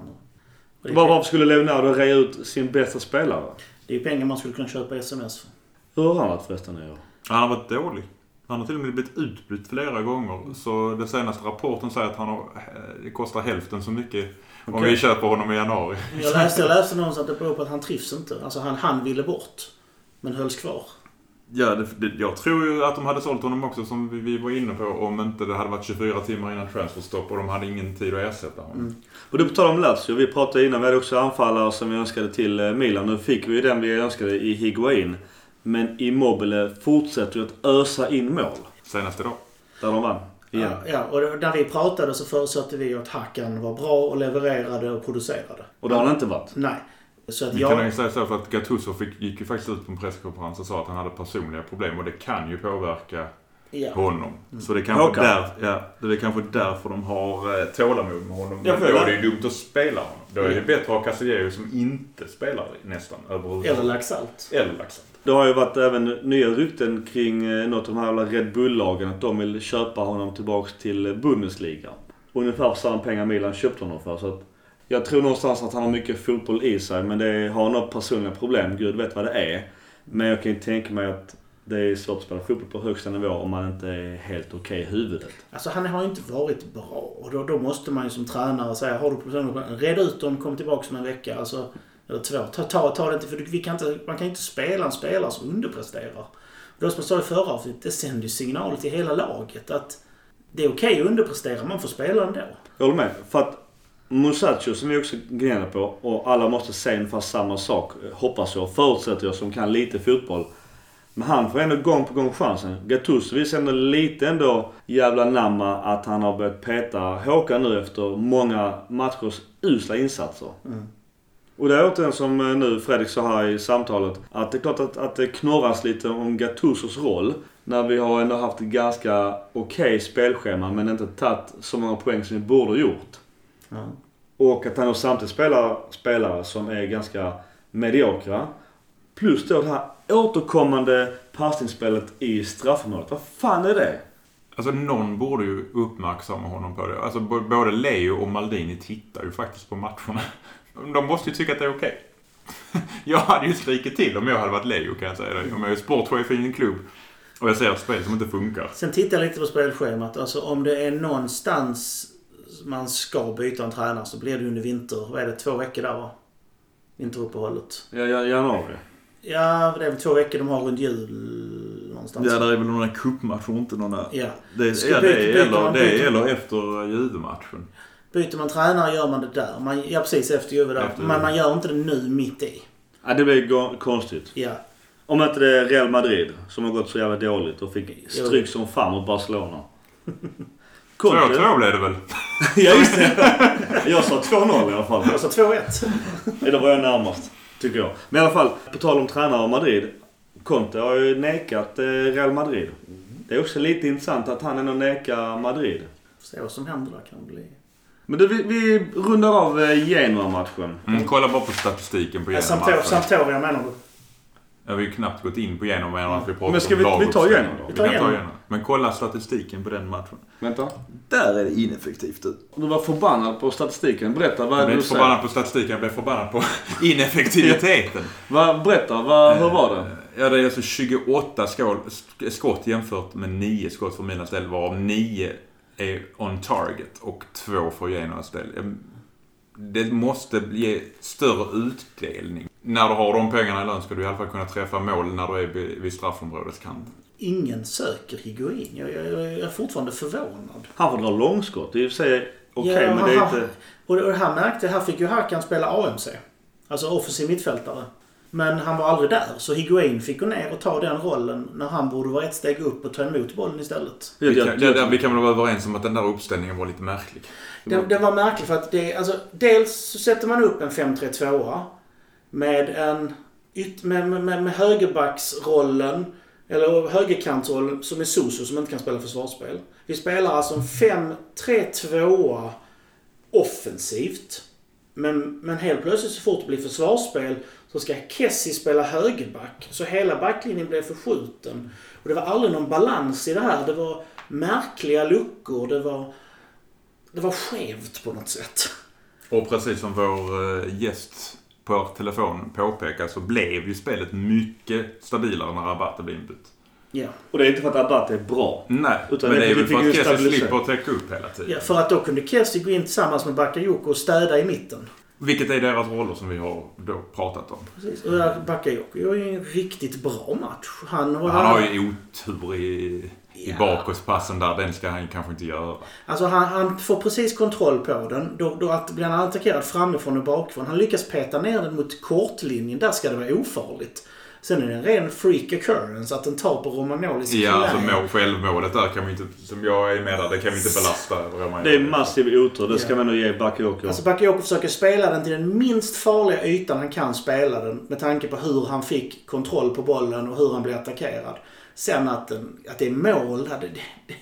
Var, varför skulle Leonardo rea ut sin bästa spelare? det är pengar man skulle kunna köpa sms för. Hur har han varit förresten i år? Han har varit dålig. Han har till och med blivit utbytt flera gånger. Så den senaste rapporten säger att han har, eh, det kostar hälften så mycket om Okej. vi köper honom i januari. Jag läste, jag läste någonstans att det beror på att han trivs inte. Alltså han, han ville bort. Men hölls kvar. Ja, det, det, jag tror ju att de hade sålt honom också som vi, vi var inne på om inte det hade varit 24 timmar innan transferstopp och de hade ingen tid att ersätta honom. Mm. Och du på tal om Lazio. Vi pratade innan, vi hade också anfallare som vi önskade till eh, Milan. Nu fick vi ju den vi önskade i Higuain. Men Immobile fortsätter ju att ösa in mål. Senast idag. Där de vann. Igen. Ja, ja, och när vi pratade så förutsatte vi att Hakan var bra och levererade och producerade. Och det har han inte varit. Nej. Så att Vi kan ju jag... säga så för att Gattuso fick, gick ju faktiskt ut på en presskonferens och sa att han hade personliga problem och det kan ju påverka Ja. honom. Så det är kanske, Håkan. där, ja, det är kanske därför de har eh, tålamod med honom. Men får då är det. ju dumt att spela honom. Då är det bättre att ha Castillejo som inte spelar nästan överhuvudtaget. Eller Laxalt. Eller Laxalt. Det har ju varit även nya rykten kring eh, något av de här Red Bull-lagen. Att de vill köpa honom tillbaks till Bundesliga. Ungefär för samma pengar Milan köpte honom för. Så att jag tror någonstans att han har mycket fotboll i sig. Men det har något personliga problem. Gud vet vad det är. Men jag kan ju tänka mig att det är svårt att spela fotboll på högsta nivå om man inte är helt okej i huvudet. Alltså han har ju inte varit bra. Och då, då måste man ju som tränare säga, har du problem, red ut dem, kom tillbaka om en vecka. Alltså, eller två. Ta, ta, ta det inte, för vi kan inte, man kan inte spela en spelare som underpresterar. Det som jag sa i förra avsnittet, det sänder ju signaler till hela laget att det är okej att underprestera, man får spela ändå. Jag håller med. För att Musacho som vi också gnäller på och alla måste säga ungefär samma sak. Hoppas jag, förutsätter jag som kan lite fotboll. Men han får ändå gång på gång chansen. Gattuso visar ändå lite ändå jävla namma att han har börjat peta Håkan nu efter många matchers usla insatser. Mm. Och det är återigen som eh, nu Fredrik sa här i samtalet. Att det är klart att, att det knorras lite om Gattusos roll. När vi har ändå haft ett ganska okej spelschema men inte tagit så många poäng som vi borde ha gjort. Ja. Och att han då samtidigt spelar spelare som är ganska mediokra. Plus då det här återkommande passningsspelet i straffområdet. Vad fan är det? Alltså någon borde ju uppmärksamma honom på det. Alltså både Leo och Maldini tittar ju faktiskt på matcherna. De måste ju tycka att det är okej. Jag hade ju skrikit till om jag hade varit Leo kan jag säga det. Om jag är sportchef i en klubb och jag ser ett spel som inte funkar. Sen tittar jag lite på spelschemat. Alltså om det är någonstans man ska byta en tränare så blir det under vinter. Vad är det? Två veckor där va? Vinteruppehållet. Ja, ja, januari. Ja, det är väl två veckor de har runt jul någonstans. Ja, där är väl några cupmatcher, inte några... Ja. Det, Ska ja, byta- det, är byter eller, man- det byter- är eller efter Juve-matchen. Byter man tränare gör man det där. Man, ja, precis efter Juve där. Efter Men man gör inte det nu mitt i. Ja, det blir konstigt. Ja. Om inte det är Real Madrid som har gått så jävla dåligt och fick stryk som fan mot Barcelona. Conte- 2-2 blev det väl? ja, just det. Jag sa 2-0 i alla fall. Alltså 2-1. Eller var jag närmast, tycker jag. Men i alla fall, på tal om tränare och Madrid. Conte har ju nekat eh, Real Madrid. Det är också lite intressant att han ändå nekar Madrid. Se vad som händer där kan bli. Men du, vi, vi rundar av eh, Genoa-matchen. Mm, kolla bara på statistiken på Ja, Genoa Sampdoria, menar du? Jag har ju knappt gått in på Genoa medan att vi pratar Men ska om vi- vi laguppställning. Genoa då? Vi Vi tar ta Genoa. Men kolla statistiken på den matchen. Vänta. Där är det ineffektivt du. Du var förbannad på statistiken. Berätta vad Jag är det blev du säger. förbannad på statistiken, jag blev förbannad på ineffektiviteten. Vad, berätta, vad, hur var det? Ja, det är alltså 28 skål, sk- skott jämfört med 9 skott för Milans del, varav 9 är on target och 2 för Genoas del. Det måste ge större utdelning. När du har de pengarna i lön ska du i alla fall kunna träffa mål när du är vid vid straffområdets kant. Ingen söker Higuain. Jag, jag, jag är fortfarande förvånad. Han får dra långskott. Det är i och för sig okej, Ja, men det är inte... Och det och det här märkte, här fick ju Hakan spela AMC. Alltså offensiv mittfältare. Men han var aldrig där. Så Higuain fick gå ner och ta den rollen när han borde vara ett steg upp och ta emot bollen istället. Vi kan, jag- det- vi kan väl vara överens om att den där uppställningen var lite märklig. Den, den var märklig för att det, alltså, dels så sätter man upp en 5-3-2 med en yt, med, med, med, med högerbacksrollen, eller högerkantroll som är Soso som inte kan spela försvarsspel. Vi spelar alltså en 5-3-2 offensivt. Men, men helt plötsligt så fort det blir försvarsspel så ska Kessie spela högerback. Så hela backlinjen blev förskjuten. Och det var aldrig någon balans i det här. Det var märkliga luckor. Det var, det var skevt på något sätt. Och precis som vår eh, gäst på telefon påpekar så blev ju spelet mycket stabilare när Abate blev inbytt. Ja. Och det är inte för att Abate är bra. Nej, Utan men det- är väl för ju att Kessie slipper täcka upp hela tiden. ja. För att då kunde Kessie gå in tillsammans med Bakayoko och städa i mitten. Vilket är deras roller som vi har då pratat om. Precis. Och Bakayoko gör ju en riktigt bra match. Han, Han har ju otur i, i Ja. bakåtspassen där. Den ska han kanske inte göra. Alltså han, han får precis kontroll på den. Då, då att blir han attackerad framifrån och bakifrån. Han lyckas peta ner den mot kortlinjen. Där ska det vara ofarligt. Sen är det en ren freak occurrence att den tar på Romagnolis Ja, alltså mål, självmålet där kan vi inte, som jag är med där, det kan vi inte belasta Romagnoli. Det är massiv otur. Det ska Ja. man nog ge Bakayoko. Alltså Bakayoko försöker spela den till den minst farliga ytan han kan spela den. Med tanke på hur han fick kontroll på bollen och hur han blev attackerad. Sen att, den, att det är mål, det, det, det,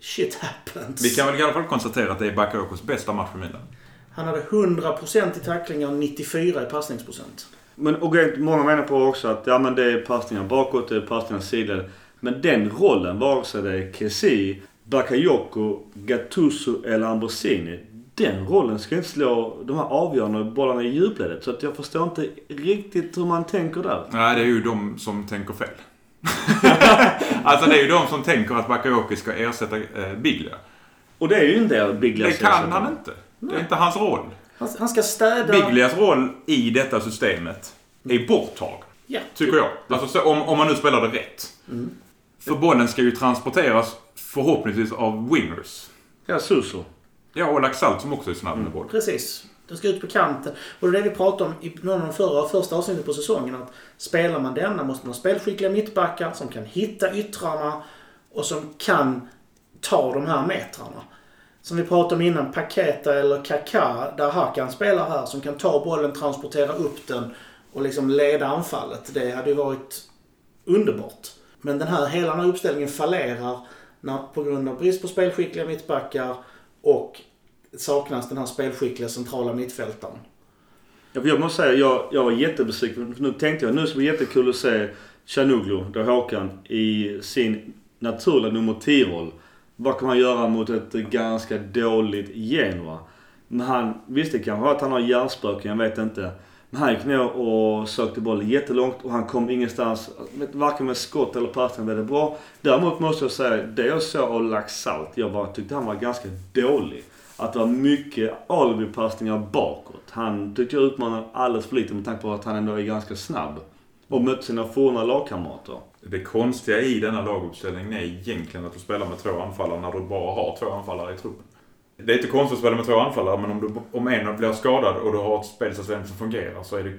shit happens. Vi kan väl i alla fall konstatera att det är Bakayokos bästa match för Milan. Han hade 100% i tacklingar och 94 i passningsprocent. Men och många menar på också att ja, men det är passningar bakåt, det är passningar sidled. Men den rollen, vare sig det är Kessie, Bakayoko, Gattuso eller Ambrosini. Den rollen ska inte slå de här avgörande bollarna i djupledet. Så att jag förstår inte riktigt hur man tänker där. Nej, det är ju de som tänker fel. alltså det är ju de som tänker att Bakayoko ska ersätta eh, Biglia. Och det är ju inte Big Det kan ersättare. han inte. Det är inte hans roll. Han, han ska städa... Biglias roll i detta systemet är borttagen. Ja. Tycker jag. Alltså så, om, om man nu spelar det rätt. För bollen ska ju transporteras förhoppningsvis av wingers. Ja, Suso. Ja, och Laxalt som också är snabb med boll. Precis. Den ska ut på kanten. Och det är det vi pratade om i någon av de förra, första avsnitten på säsongen. Att spelar man denna måste man ha spelskickliga mittbackar som kan hitta yttrarna och som kan ta de här metrarna. Som vi pratade om innan, Paketa eller Kaká, där Hakan spelar här, som kan ta bollen, transportera upp den och liksom leda anfallet. Det hade ju varit underbart. Men den här, hela den här uppställningen fallerar när, på grund av brist på spelskickliga mittbackar och saknas den här spelskickliga centrala mittfältaren. Ja, jag måste säga, jag, jag var jättebesviken. Nu tänkte jag, nu ska det bli jättekul att se Chanuglu, då Håkan, i sin naturliga nummer 10-roll. Vad kan man göra mot ett ganska dåligt Genoa? Men han, visste kanske att han har hjärnspöken, jag vet inte. Men han gick ner och sökte bollen jättelångt och han kom ingenstans. Varken med skott eller passning blev det bra. Däremot måste jag säga, det jag såg av Laxalt, jag bara tyckte han var ganska dålig. Att det var mycket alibi-passningar bakåt. Han tyckte jag utmanade alldeles för lite med tanke på att han ändå är ganska snabb. Och mötte sina forna lagkamrater. Det konstiga i denna laguppställning är egentligen att du spelar med två anfallare när du bara har två anfallare i truppen. Det är inte konstigt att spela med två anfallare, men om, du, om en blir skadad och du har ett spelsystem som fungerar så är det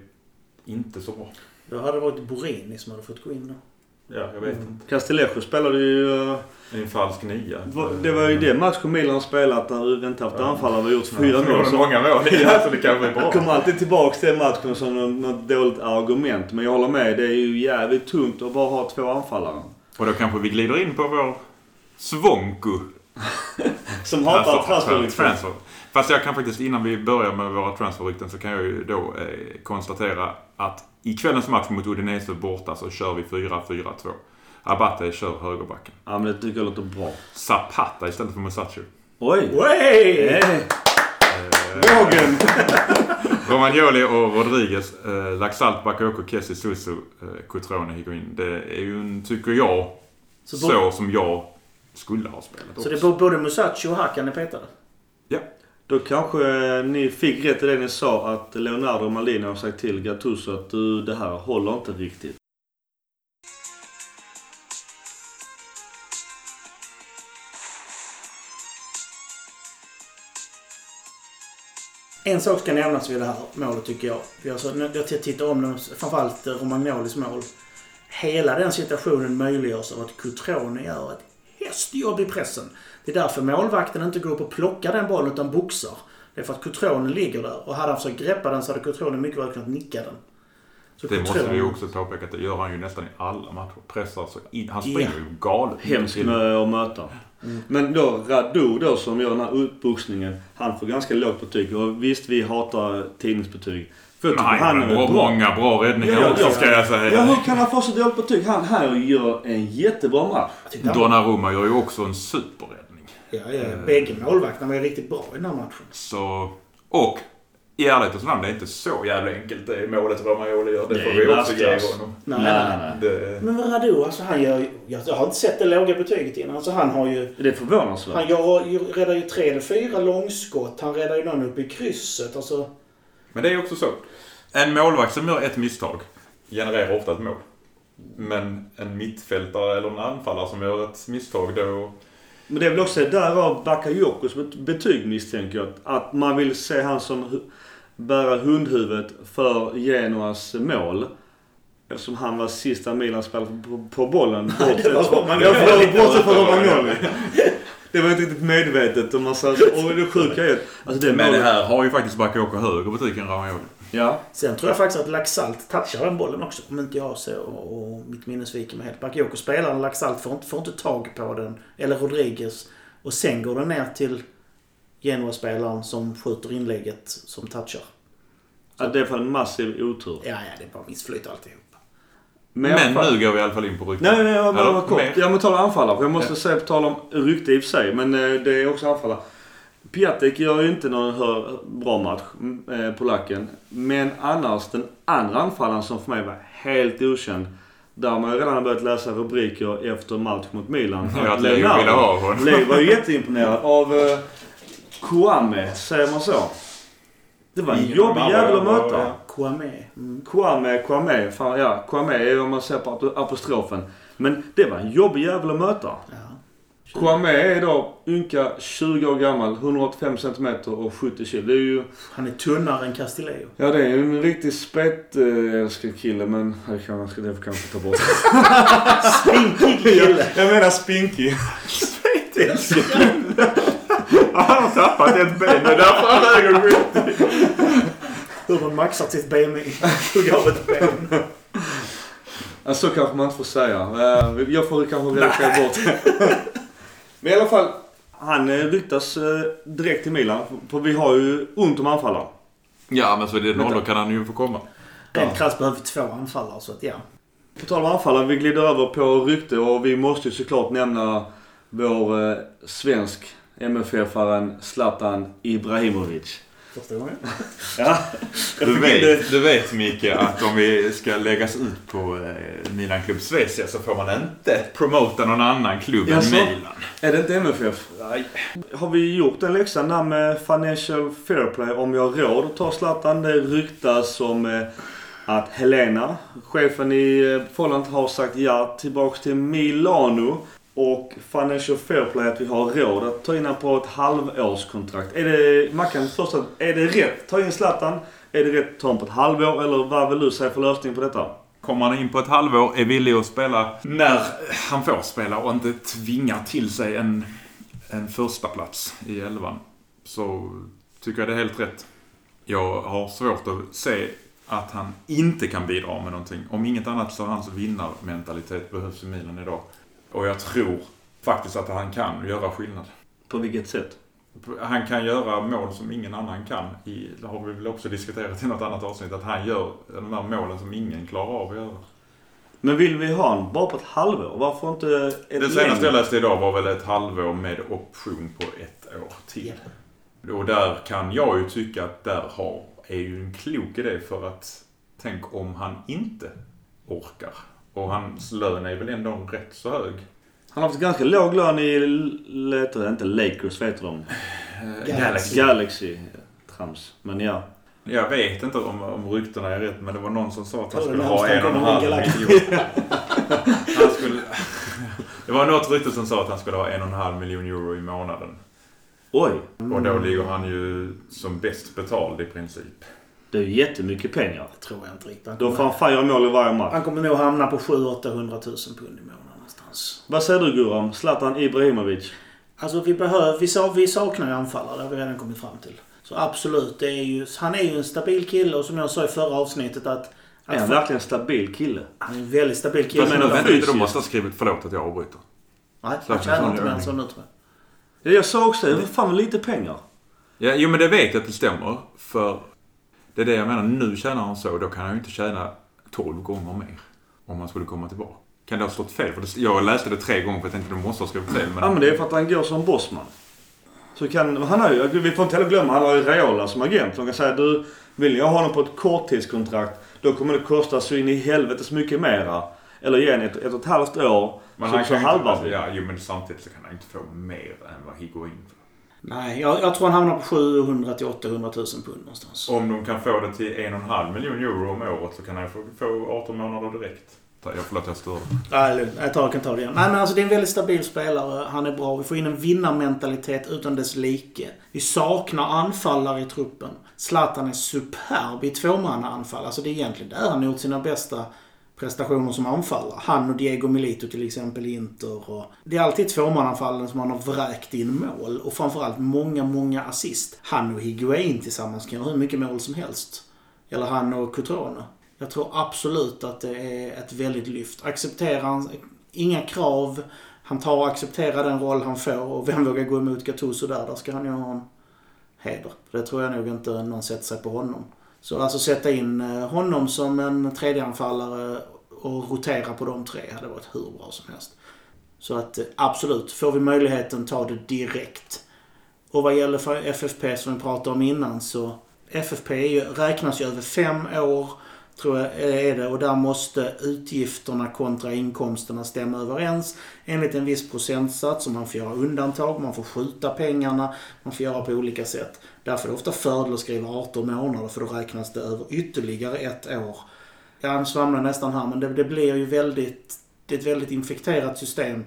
inte så bra. Då hade det varit Borini som hade fått gå in då. Ja, jag vet inte. Castellejo spelade ju... eh, en falsk nia. Det var ju det matchen Milan spelat när vi inte haft anfallare. Vi har gjort fyra Ja, mål. så många mål. Ja, så det kanske är bra. kommer alltid tillbaks till matchen som något, dåligt argument. Men jag håller med. Det är ju jävligt tungt att bara ha två anfallare. Och då kanske vi glider in på vår Svonko. Som hatar transferrykten. transfer. Fast jag kan faktiskt, innan vi börjar med våra transferrykten, så kan jag ju då eh, konstatera att i kvällens match mot Udinese borta så kör vi 4-4-2. Abate kör högerbacken. Ja men det tycker jag låter bra. Zapata istället för Musacho. Oj! Wey! Hey. Vågen! Romagnoli och Rodriguez, eh, Laxalt, Bakayoko, Kessie, Susu, eh, Cutrone, Higuain. Det är ju, en, tycker jag, Så, så, som jag skulle ha spelat så det är också. både Musacho och Hakan är petade? Ja. Då kanske ni fick rätt i det ni sa att Leonardo Maldini har sagt till Gattuso att du, det här håller inte riktigt. En sak ska nämnas vid det här målet tycker jag. Jag, så, jag tittar om den, framförallt eh, Romagnolis mål. Hela den situationen möjliggörs av att Cutrone gör ett hästjobb i pressen. Det är därför målvakten inte går upp och plockar den bollen utan boxar. Det är för att Cutrone ligger där och hade han försökt greppa den så hade Cutrone mycket väl kunnat nicka den. Så Det måste Cutrone- vi ju också påpeka att det gör han ju nästan i alla matcher. Pressar så in, Han springer Ja. ju galet. Hemskt till- med att möta. Men då Radu då som gör den här utboxningen. Han får ganska lågt betyg. Och visst vi hatar tidningsbetyg. För jag Men tycker han är har bra. många bra räddningar Ja, också ja. ska jag säga. Ja, hur kan han få så dåligt betyg? Han här gör en jättebra match. Donnarumma gör ju också en superräddning. Ja, ja. Bägge målvakterna var ju riktigt bra i den här matchen. Så... Och i ärlighetens namn, det är inte så jävla enkelt det målet Romagnoli gör. Det, Det får vi också ge honom. Nej, nej, nej. Det, Men vad Radu, alltså han gör. Jag jag har inte sett det låga betyget innan. Alltså han har ju... Det är förvånansvärt. Han gör, räddar ju tre eller fyra långskott. Han räddar ju någon uppe i krysset. Alltså... men det är också så. En målvakt som gör ett misstag genererar ofta ett mål. Men en mittfältare eller en anfallare som gör ett misstag då... Men det är väl också därav Bakayokos bet- betyg misstänker jag. Att man vill se han som bära hundhuvudet för Genoas mål. Eftersom han var sista Milan-spelare på, på bollen. Det bortsett från Romagnoli. Det var inte riktigt medvetet om man. Och det sjuka är alltså det Men det målet- här har ju faktiskt Bakayoko högre betyg än Romagnoli. Ja. Sen tror jag faktiskt att Laxalt touchar den bollen också. Om inte jag så och, och mitt minne sviker mig helt. Bakayoko spelar Laxalt får inte, får inte tag på den. Eller Rodriguez. Och sen går den ner till Genoa-spelaren som skjuter inlägget som touchar. ja. Det är för en massiv otur. Ja, ja, det är bara missflyt alltihop. Men, Men fall- nu går vi i alla fall in på ryktet. Nej, nej, jag bara kort. Jag måste tala anfallare. För jag måste Ja. säga på tal om rykte i och för sig. Men eh, det är också anfallare. Piatek gör ju inte någon hör, bra match, eh, polacken. Men annars den andra anfallaren som för mig var helt okänd. Där har man ju redan börjat läsa rubriker efter match mot Milan. Ja, att Leo ville ha honom. Leo var ju jätteimponerad av uh, Kwame, säger man så? Det var en Ingen jobbig jävel att möta. ja. Kwame. Mm. Kwame, Kwame. Fan, ja, Kwame är om man ser på ap- apostrofen. Men det var en jobbig jävel att möta. Ja. Kwame är då ynka 20 år gammal, 185 cm och 70 kg. Det är ju... Han är tunnare än Castillejo. Ja, det är ju en riktig spetälskad kille men det kan man det kanske ta bort. Spinkig kille. jag menar spinkig. Han har tappat ett ben. Det är därför han väger 70. Hur man maxar sitt BMI. Hugger av ett ben. Så kanske man inte får säga. Eh, Jag får kanske redigera bort Men i alla fall. Han eh, ryktas eh, direkt till Milan. För vi har ju ont om anfallare. Ja, men så i den åldern kan han ju få komma. Rent krasst behöver vi två anfallare så att ja. På tal om anfallare, vi glider över på rykte och vi måste ju såklart nämna vår eh, svensk MFF-aren Zlatan Ibrahimovic. Första gången. Ja, Du vet, du vet Micke att om vi ska läggas ut på eh, Milan Club Svezia så får man inte promota någon annan klubb än Jaså? Milan. Är det inte MFF? Nej. Har vi gjort den läxan där med Financial Fair Play om jag har råd att ta Zlatan? Det ryktas om eh, att Helena, chefen i eh, Folland, har sagt ja tillbaks till Milano. Och Financial Fair Play att vi har råd att ta in honom på ett halvårskontrakt. Är det, Mackan, först att, är det rätt? Ta in Zlatan? Är det rätt att ta honom på ett halvår? Eller vad vill du säga för lösning på detta? Kommer han in på ett halvår, är villig att spela när han får spela och inte tvingar till sig en, en första plats i elvan. Så tycker jag det är helt rätt. Jag har svårt att se att han inte kan bidra med någonting. Om inget annat så hans vinnarmentalitet behövs i Milan idag. Och jag tror faktiskt att han kan göra skillnad. På vilket sätt? Han kan göra mål som ingen annan kan. I, det har vi väl också diskuterat i något annat avsnitt. Att han gör de här målen som ingen klarar av att göra. Men vill vi ha honom bara på ett halvår? Varför inte ett Det senaste jag läste idag var väl ett halvår med option på ett år till. Och där kan jag ju tycka att där har, är ju en klok idé för att tänk om han inte orkar. Och hans lön är väl ändå rätt så hög. Han har haft ganska låg lön i, letar inte Lakers, vet de? Galaxy. Galaxy. Trams. Men ja. Jag vet inte om, om ryktena är rätt men det var någon som sa att han skulle ha en och en halv miljon. Han skulle, det var något rykte som sa att han skulle ha en och en halv miljon euro i månaden. Oj. Och då ligger han ju som bäst betald i princip. Det är ju jättemycket pengar. Tror jag inte riktigt. Då får han göra mål i varje match. han kommer nog hamna på 700-800 000 pund i månaden någonstans. Vad säger du Guram? Zlatan Ibrahimovic? Alltså vi behöver, vi, sa, vi saknar ju anfallare, det har vi redan kommit fram till. Så absolut, det är ju, han är ju en stabil kille och som jag sa i förra avsnittet att... Är han att verkligen en stabil kille? han är en väldigt stabil kille. Fast menar vänta lite, de måste ha skrivit förlåt att jag avbryter. Nej, han att tjänar inte mer än det. så nu tror jag. Ja, Jag sa också det. fan lite pengar. Ja, jo men det vet jag att det stämmer. För det är det jag menar, nu tjänar han så, då kan han ju inte tjäna 12 gånger mer. Om han skulle komma tillbaka. Kan det ha stått fel? För jag läste det tre gånger för jag tänkte du måste ha skrivit fel. Men, Ja men det är för att han går som bossman. Så kan, han har ju, vi får inte heller glömma, han har ju Raiola som agent. De kan säga du, vill jag ha honom på ett korttidskontrakt, då kommer det kosta så in i helvete så mycket mera. Eller ge en ett, ett och ett halvt år. men så, han så inte, vi. ja, jo men samtidigt så kan han inte få mer än vad Higuain får. Nej, jag, jag tror han hamnar på 700 till 800 000 pund någonstans. Om de kan få det till en och en halv miljon euro om året så kan han få, få 18 månader direkt. Jag förlåt jag stör. Nej, jag, tar, jag kan ta det igen. Nej, men alltså det är en väldigt stabil spelare. Han är bra. Vi får in en vinnarmentalitet utan dess like. Vi saknar anfallare i truppen. Zlatan är superb i tvåmannaanfall. Alltså det är egentligen där han har gjort sina bästa prestationer som anfallare. Han och Diego Milito till exempel i Inter. Och det är alltid tvåmannaanfallen som han har vräkt in mål. Och framförallt många, många assist. Han och Higuain tillsammans kan göra hur mycket mål som helst. Eller han och Cotrone. Jag tror absolut att det är ett väldigt lyft. Accepterar han inga krav. Han tar och accepterar den roll han får. Och vem vågar gå emot Gattuso där? Där ska han ju ha en heder. Det tror jag nog inte någon sätter sig på honom. Så alltså sätta in eh, honom som en tredjeanfallare och rotera på de tre hade varit hur bra som helst. Så att eh, absolut, får vi möjligheten ta det direkt. Och vad gäller för FFP som vi pratade om innan så FFP ju, räknas ju över fem år. Tror jag eh, är det. Och där måste utgifterna kontra inkomsterna stämma överens enligt en viss procentsats. Och man får göra undantag, man får skjuta pengarna, man får göra på olika sätt. Därför är det ofta fördel att skriva 18 månader för då räknas det över ytterligare ett år. Jag svamlar nästan här men det, det blir ju väldigt... Det är ett väldigt infekterat system.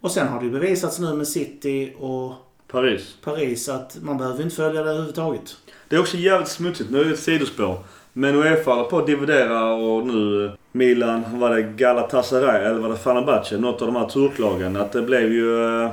Och sen har det ju bevisats nu med City och Paris. Paris att man behöver inte följa det överhuvudtaget. Det är också jävligt smutsigt. Nu är det ett sidospår. Men Uefa håller på att dividera och nu Milan, var det Galatasaray eller var det Fenerbahce? Något av de här turklagen. Att det blev ju eh,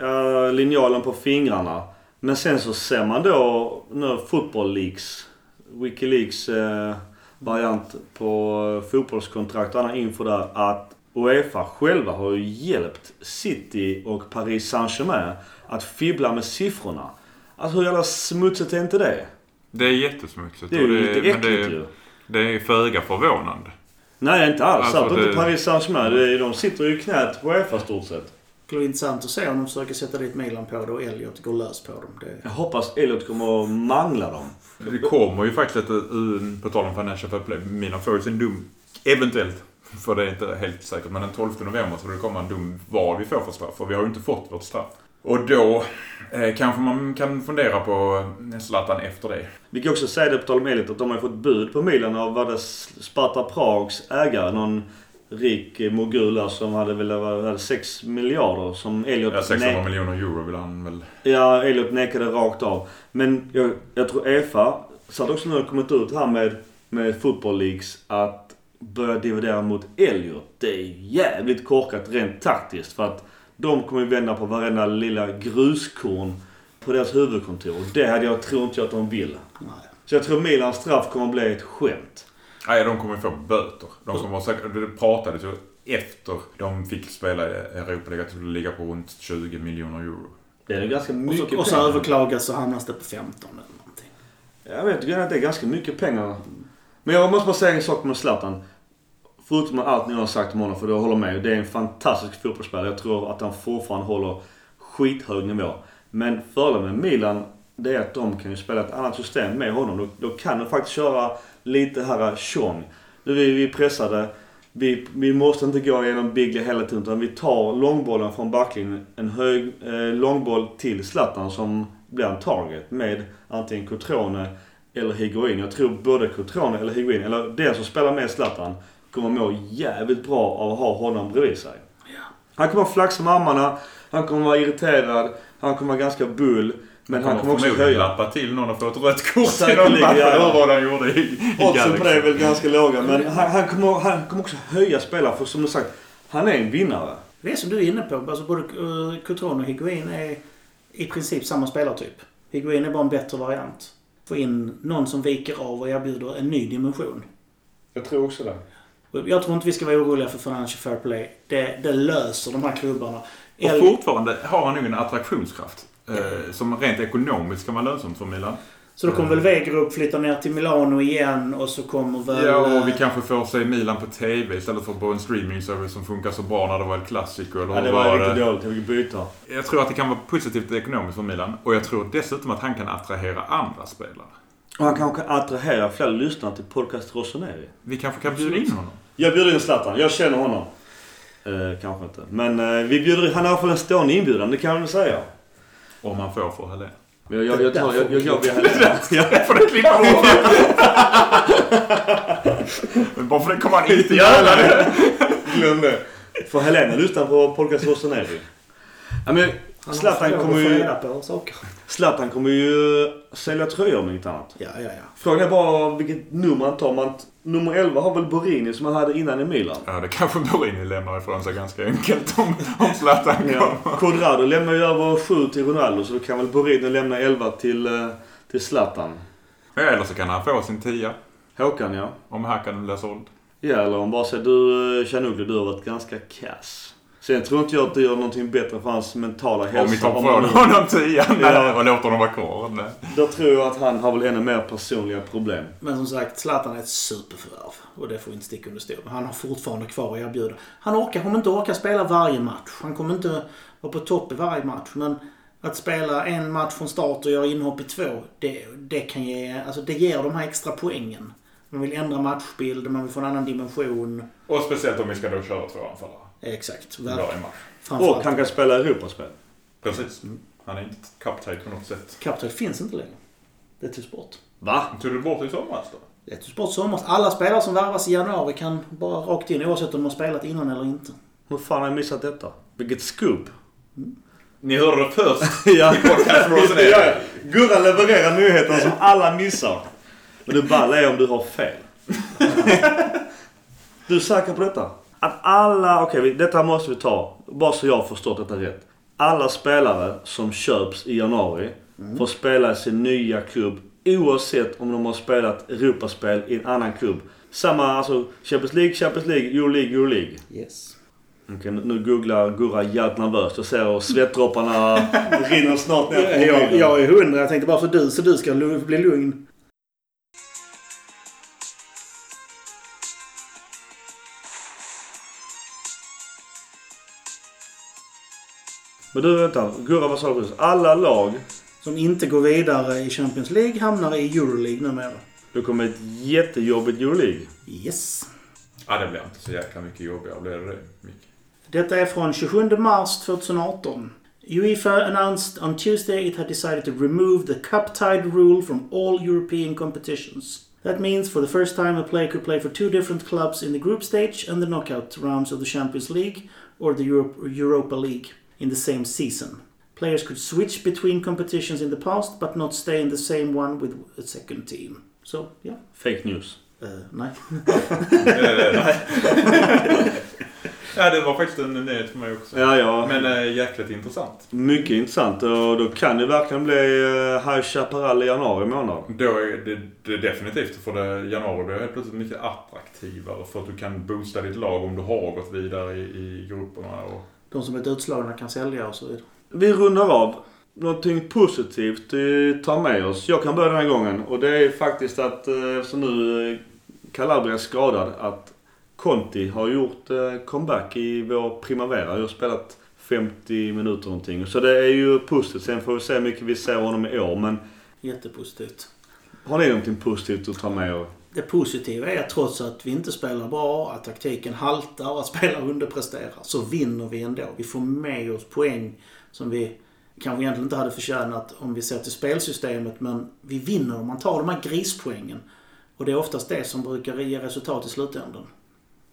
ja, linjalen på fingrarna. Men sen så ser man då nu Football Leaks, Wikileaks eh, variant på fotbollskontrakt och annan info där att Uefa själva har ju hjälpt City och Paris Saint-Germain att fibbla med siffrorna. Alltså hur jävla smutsigt är inte det? Det är jättesmutsigt. Det är ju lite äckligt det, ju. det är föga förvånande. Nej, inte alls. Alltså, det- inte Paris Saint-Germain. Är- De sitter ju i knät på Uefa stort sett. Det skulle vara intressant att se om de försöker sätta dit Milan på det och Elliot går lös på dem. Det... Jag hoppas Elliot kommer att mangla dem. Det kommer ju faktiskt ett, på tal om Financial Fair Play, Milan får ju sin dom, eventuellt, för det är inte helt säkert, men den 12 november så det kommer en dom vad vi får för straff, för vi har ju inte fått vårt straff. Och då eh, kanske man kan fundera på eh, Zlatan efter det. Vi kan också säga det på tal om Elliot att de har fått bud på Milan av vad det Sparta Prags ägare. Någon rik eh, mogul där som hade väl hade 6 miljarder som Elliot... Ja, 600 ne- miljoner euro vill han väl... ja, Elliot nekade rakt av. Men jag, jag tror EFA, så hade också nu kommit ut här med, med Football Leagues att börja dividera mot Elliot. Det är jävligt korkat rent taktiskt för att de kommer ju vända på varenda lilla gruskorn på deras huvudkontor. Det hade jag, tror inte jag att de vill. Nej. Så jag tror Milans straff kommer att bli ett skämt. Nej, de kommer få böter. De kommer säkert... Det pratades ju efter de fick spela i Europa League att det skulle ligga på runt 20 miljoner euro. Det är ganska Och mycket så, och så pengar. överklagas så hamnas det på 15 eller någonting. Jag vet inte, det är ganska mycket pengar. Men jag måste bara säga en sak med Zlatan. Förutom allt ni har sagt om honom, för jag håller med. Det är en fantastisk fotbollsspelare. Jag tror att han fortfarande håller skithög nivå. Men fördelen med Milan, det är att de kan ju spela ett annat system med honom. Då, då kan de faktiskt köra lite här tjong. Nu är vi pressade. Vi, vi måste inte gå igenom Biglia hela tiden utan vi tar långbollen från backlinjen. En hög eh, långboll till Zlatan som blir en target med antingen Cotrone eller Higuain. Jag tror både Cotrone eller Higuain, eller den som spelar med Zlatan, kommer må jävligt bra av att ha honom bredvid sig. Han kommer flaxa med armarna, han kommer vara irriterad, han kommer vara ganska bull. Men han kommer också höja. lappa till någon och få ett rött kort i någon match. ja, ja. Vad han gjorde i, i Oddsen på det är väl ganska låga. Men han, han, kommer, han kommer också höja spelare. För som du sagt, han är en vinnare. Det är som du är inne på. Alltså både uh, Cotrone och Higuain är i princip samma spelartyp. Higuain är bara en bättre variant. Få in någon som viker av och erbjuder en ny dimension. Jag tror också det. Jag tror inte vi ska vara oroliga för Financial Fair Play. Det, det löser de här klubbarna. Och fortfarande har han nog en attraktionskraft. Eh, som rent ekonomiskt kan vara lönsamt för Milan. Så då kommer väl Wegerup flytta ner till Milano igen och så kommer väl... Ja, och vi eh, kanske får se Milan på TV istället för på en streaming-service som funkar så bra när det var ett klassiker. Eller Ja, det var var riktigt det? dåligt. Jag fick byta. Jag tror att det kan vara positivt ekonomiskt för Milan. Och jag tror dessutom att han kan attrahera andra spelare. Och han kanske kan attrahera fler lyssnare till podcast Rossoneri. Vi kanske kan bjuda in honom. Jag bjuder in Zlatan. Jag känner honom. Eh, kanske inte. Men eh, vi bjuder in. Han har i alla fall en stående inbjudan. Det kan jag väl säga. Om han får för Helén. Jag, jag, jag, tar, jag, jag, jag, jag, jag, Det får du klippa bort. Men bara för det kommer han inte göra det. Glöm det. Får Helena lyssna på podcast Rossoneri? Ja, men Zlatan kommer ju... Zlatan kommer ju sälja tröjor om inget annat. Ja, ja, ja. Frågan är bara vilket nummer han tar. Man, nummer 11 har väl Borini som han hade innan i Milan. Ja, det kanske Borini lämnar ifrån sig ganska enkelt om, om Zlatan Ja. kommer. Quadrado lämnar ju över 7 till Ronaldo så då kan väl Borini lämna 11 till, eh, till Zlatan. Ja, eller så kan han få sin tia. Håkan ja. Om Hakan blir såld. Ja eller om bara säger du eh, Chanuglu du har varit ganska kass. Sen tror inte jag att det gör någonting bättre för hans mentala hälsa. Om vi tar man från nu- honom tian Ja. och låter honom vara kvar. Nej. Då tror jag att han har väl ännu mer personliga problem. Men som sagt, Zlatan är ett superförvärv. Och det får vi inte sticka under stol. Han har fortfarande kvar att erbjuda. Han orkar, kommer inte orka spela varje match. Han kommer inte vara på topp i varje match. Men att spela en match från start och göra inhopp i två, det, det kan ge... Alltså det ger de här extra poängen. Man vill ändra matchbild, man vill få en annan dimension. Och speciellt om vi ska då köra två anfallare. Exakt. Varje Verkligen. match. Och han kan spela Europaspel. Precis. Han är inte kapten på något sätt. Captain finns inte längre. Det togs bort. Va? Tog du bort det i somras då? Det togs bort i somras. Alla spelare som värvas i januari kan bara rakt in oavsett om de har spelat innan eller inte. Hur fan har jag missat detta? Vilket scoop! Ni hörde det först ja. i podcast Rosen ja, ja. Gurra levererar nyheter som alla missar. Men det balla är om du har fel. du är säker på detta? Att alla, okej vi- detta måste vi ta. Bara så jag har förstått detta rätt. Alla spelare som köps i januari får spela i sin nya klubb oavsett om de har spelat Europaspel i en annan klubb. Samma, alltså Champions League, Champions League, Euroleague, Euroleague. Yes. Okej, nu- googlar Gurra jävligt nervöst. Jag ser hur svettdropparna rinner snart ner på Jag, jag är hundra. Jag tänkte bara för du, så du ska bli lugn. Men du vänta, Gurra vad sa du precis? Alla lag, Som inte går vidare i Champions League hamnar i Euroleague numera. det kommer ett jättejobbigt Euroleague. Yes. Ja, det blir inte så jäkla mycket jobbigare. Blir det det, Micke? Detta är från 27 mars 2018. Uefa announced on Tuesday it had decided to remove the cup tide rule from all European competitions. That means for the first time a player could play for two different clubs in the group stage and the knockout rounds of the Champions League or the Europa League in the same season. Players could switch between competitions in the past but not stay in the same one with a second team. So, yeah. Fake news. Uh, nej. Eh, ja, det var faktiskt en nyhet för mig också. Ja, ja. Men äh, jäkligt intressant. Mycket intressant och då kan det verkligen bli uh, High Chaparral i januari månad. Då är det, det är definitivt för det, januari blir helt plötsligt mycket attraktivare för att du kan boosta ditt lag om du har gått vidare i, i grupperna. Och, De som är utslagna kan sälja och så vidare. Vi rundar av. Någonting positivt vi tar med oss. Jag kan börja den här gången och det är faktiskt att eh, eftersom nu eh, Calabria är skadad att Conti har gjort eh, comeback i vår Primavera. Jag har spelat 50 minuter någonting. Så det är ju positivt. Sen får vi se hur mycket vi ser honom i år. Men Jättepositivt. har ni någonting positivt att ta med er? Det positiva är att trots att vi inte spelar bra, att taktiken haltar och att spelare underpresterar, så vinner vi ändå. Vi får med oss poäng som vi kanske egentligen inte hade förtjänat om vi ser till spelsystemet, men vi vinner om man tar de här grispoängen. Och det är oftast det som brukar ge resultat i slutändan.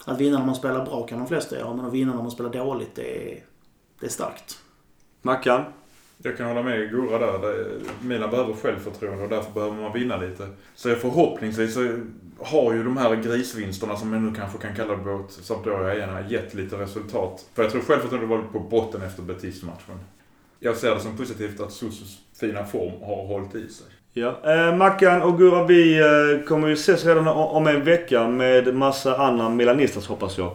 Att vinna när man spelar bra kan de flesta göra, men att vinna när man spelar dåligt, det är, det är starkt. Mackan? Jag kan hålla med Gurra där. Milan behöver självförtroende och därför behöver man vinna lite. Så förhoppningsvis så har ju de här grisvinsterna som man nu kanske kan kalla det mot Sampdoria gett lite resultat. För jag tror självförtroendet var på botten efter Betis-matchen. Jag ser det som positivt att Susus fina form har hållit i sig. Ja. Eh, Mackan och Gurra, vi eh, kommer ju ses redan om en vecka med massa andra Milanistas hoppas jag.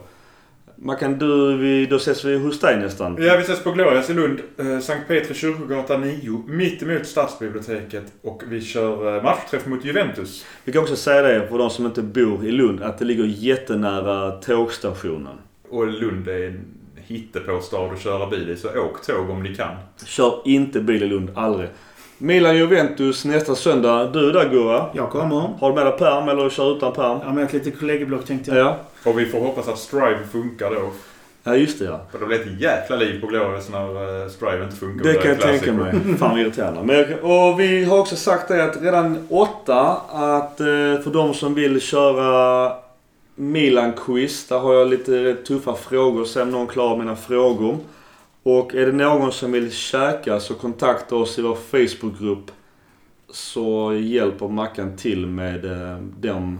Mackan, du, vi, då ses vi hos dig nästan. Ja, vi ses på Glorias i Lund. Eh, Sankt Petri kyrkogata 9. Mitt emot Stadsbiblioteket. Och vi kör eh, matchträff mot Juventus. Vi kan också säga det för de som inte bor i Lund att det ligger jättenära tågstationen. Och Lund är en hittepåstad att köra bil i, så åk tåg om ni kan. Kör inte bil i Lund, aldrig. Milan-Juventus nästa söndag. Du är där Gurra. Jag kommer. Har du med dig pärm eller kör utan pärm? Ja, med ett litet kollegieblock tänkte jag. Ja. Och vi får hoppas att Strive funkar då. Ja, just det ja. För det blir ett jäkla liv på Glorious när eh, Strive inte funkar. Det kan jag tänka mig. Fan vad irriterande. Och vi har också sagt det att redan åtta att eh, för de som vill köra Milan-quiz. Där har jag lite tuffa frågor. Se om någon klarar mina frågor. Och är det någon som vill käka så kontakta oss i vår Facebookgrupp. Så hjälper Mackan till med eh, de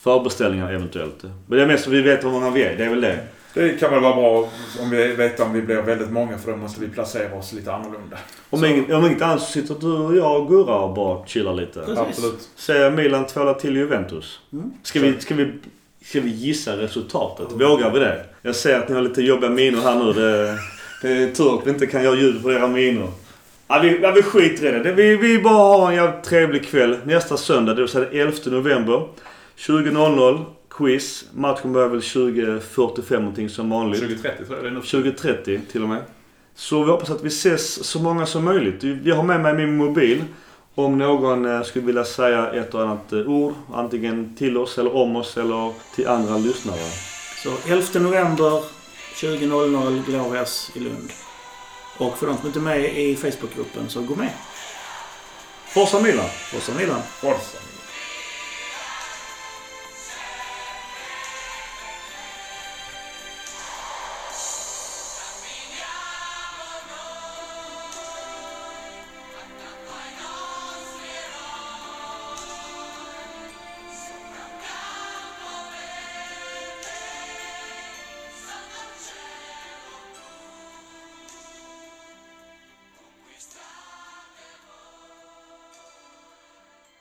förbeställningarna eventuellt. Men det är mest så vi vet hur många vi är. Det är väl det. Det kan väl vara bra om vi vet om vi blir väldigt många för då måste vi placera oss lite annorlunda. Om, inget, om inget annat så sitter du och jag och Gurra och bara chillar lite. Precis. Absolut. Säger Milan tvålar till Juventus. Mm. Ska, vi, ska, vi, ska vi gissa resultatet? Vågar vi det? Jag ser att ni har lite jobbiga miner här nu. Det, det är tur att vi inte kan göra ljud på era miner. Ja, vi, ja, vi skiter i det. det. Vi, vi bara har en jävligt trevlig kväll nästa söndag. Det vill säga den 11 november. 20.00. Quiz. Matchen börjar väl 20.45 någonting som vanligt. 2030 tror jag det är nu. 2030 till och med. Så vi hoppas att vi ses så många som möjligt. Jag har med mig min mobil. Om någon eh, skulle vilja säga ett och annat eh, ord, antingen till oss eller om oss eller till andra lyssnare. Så 11 november 20.00 Glorias i Lund. Och för de som inte är med i Facebookgruppen så gå med. Forza Milan! Forza Milan! Forza.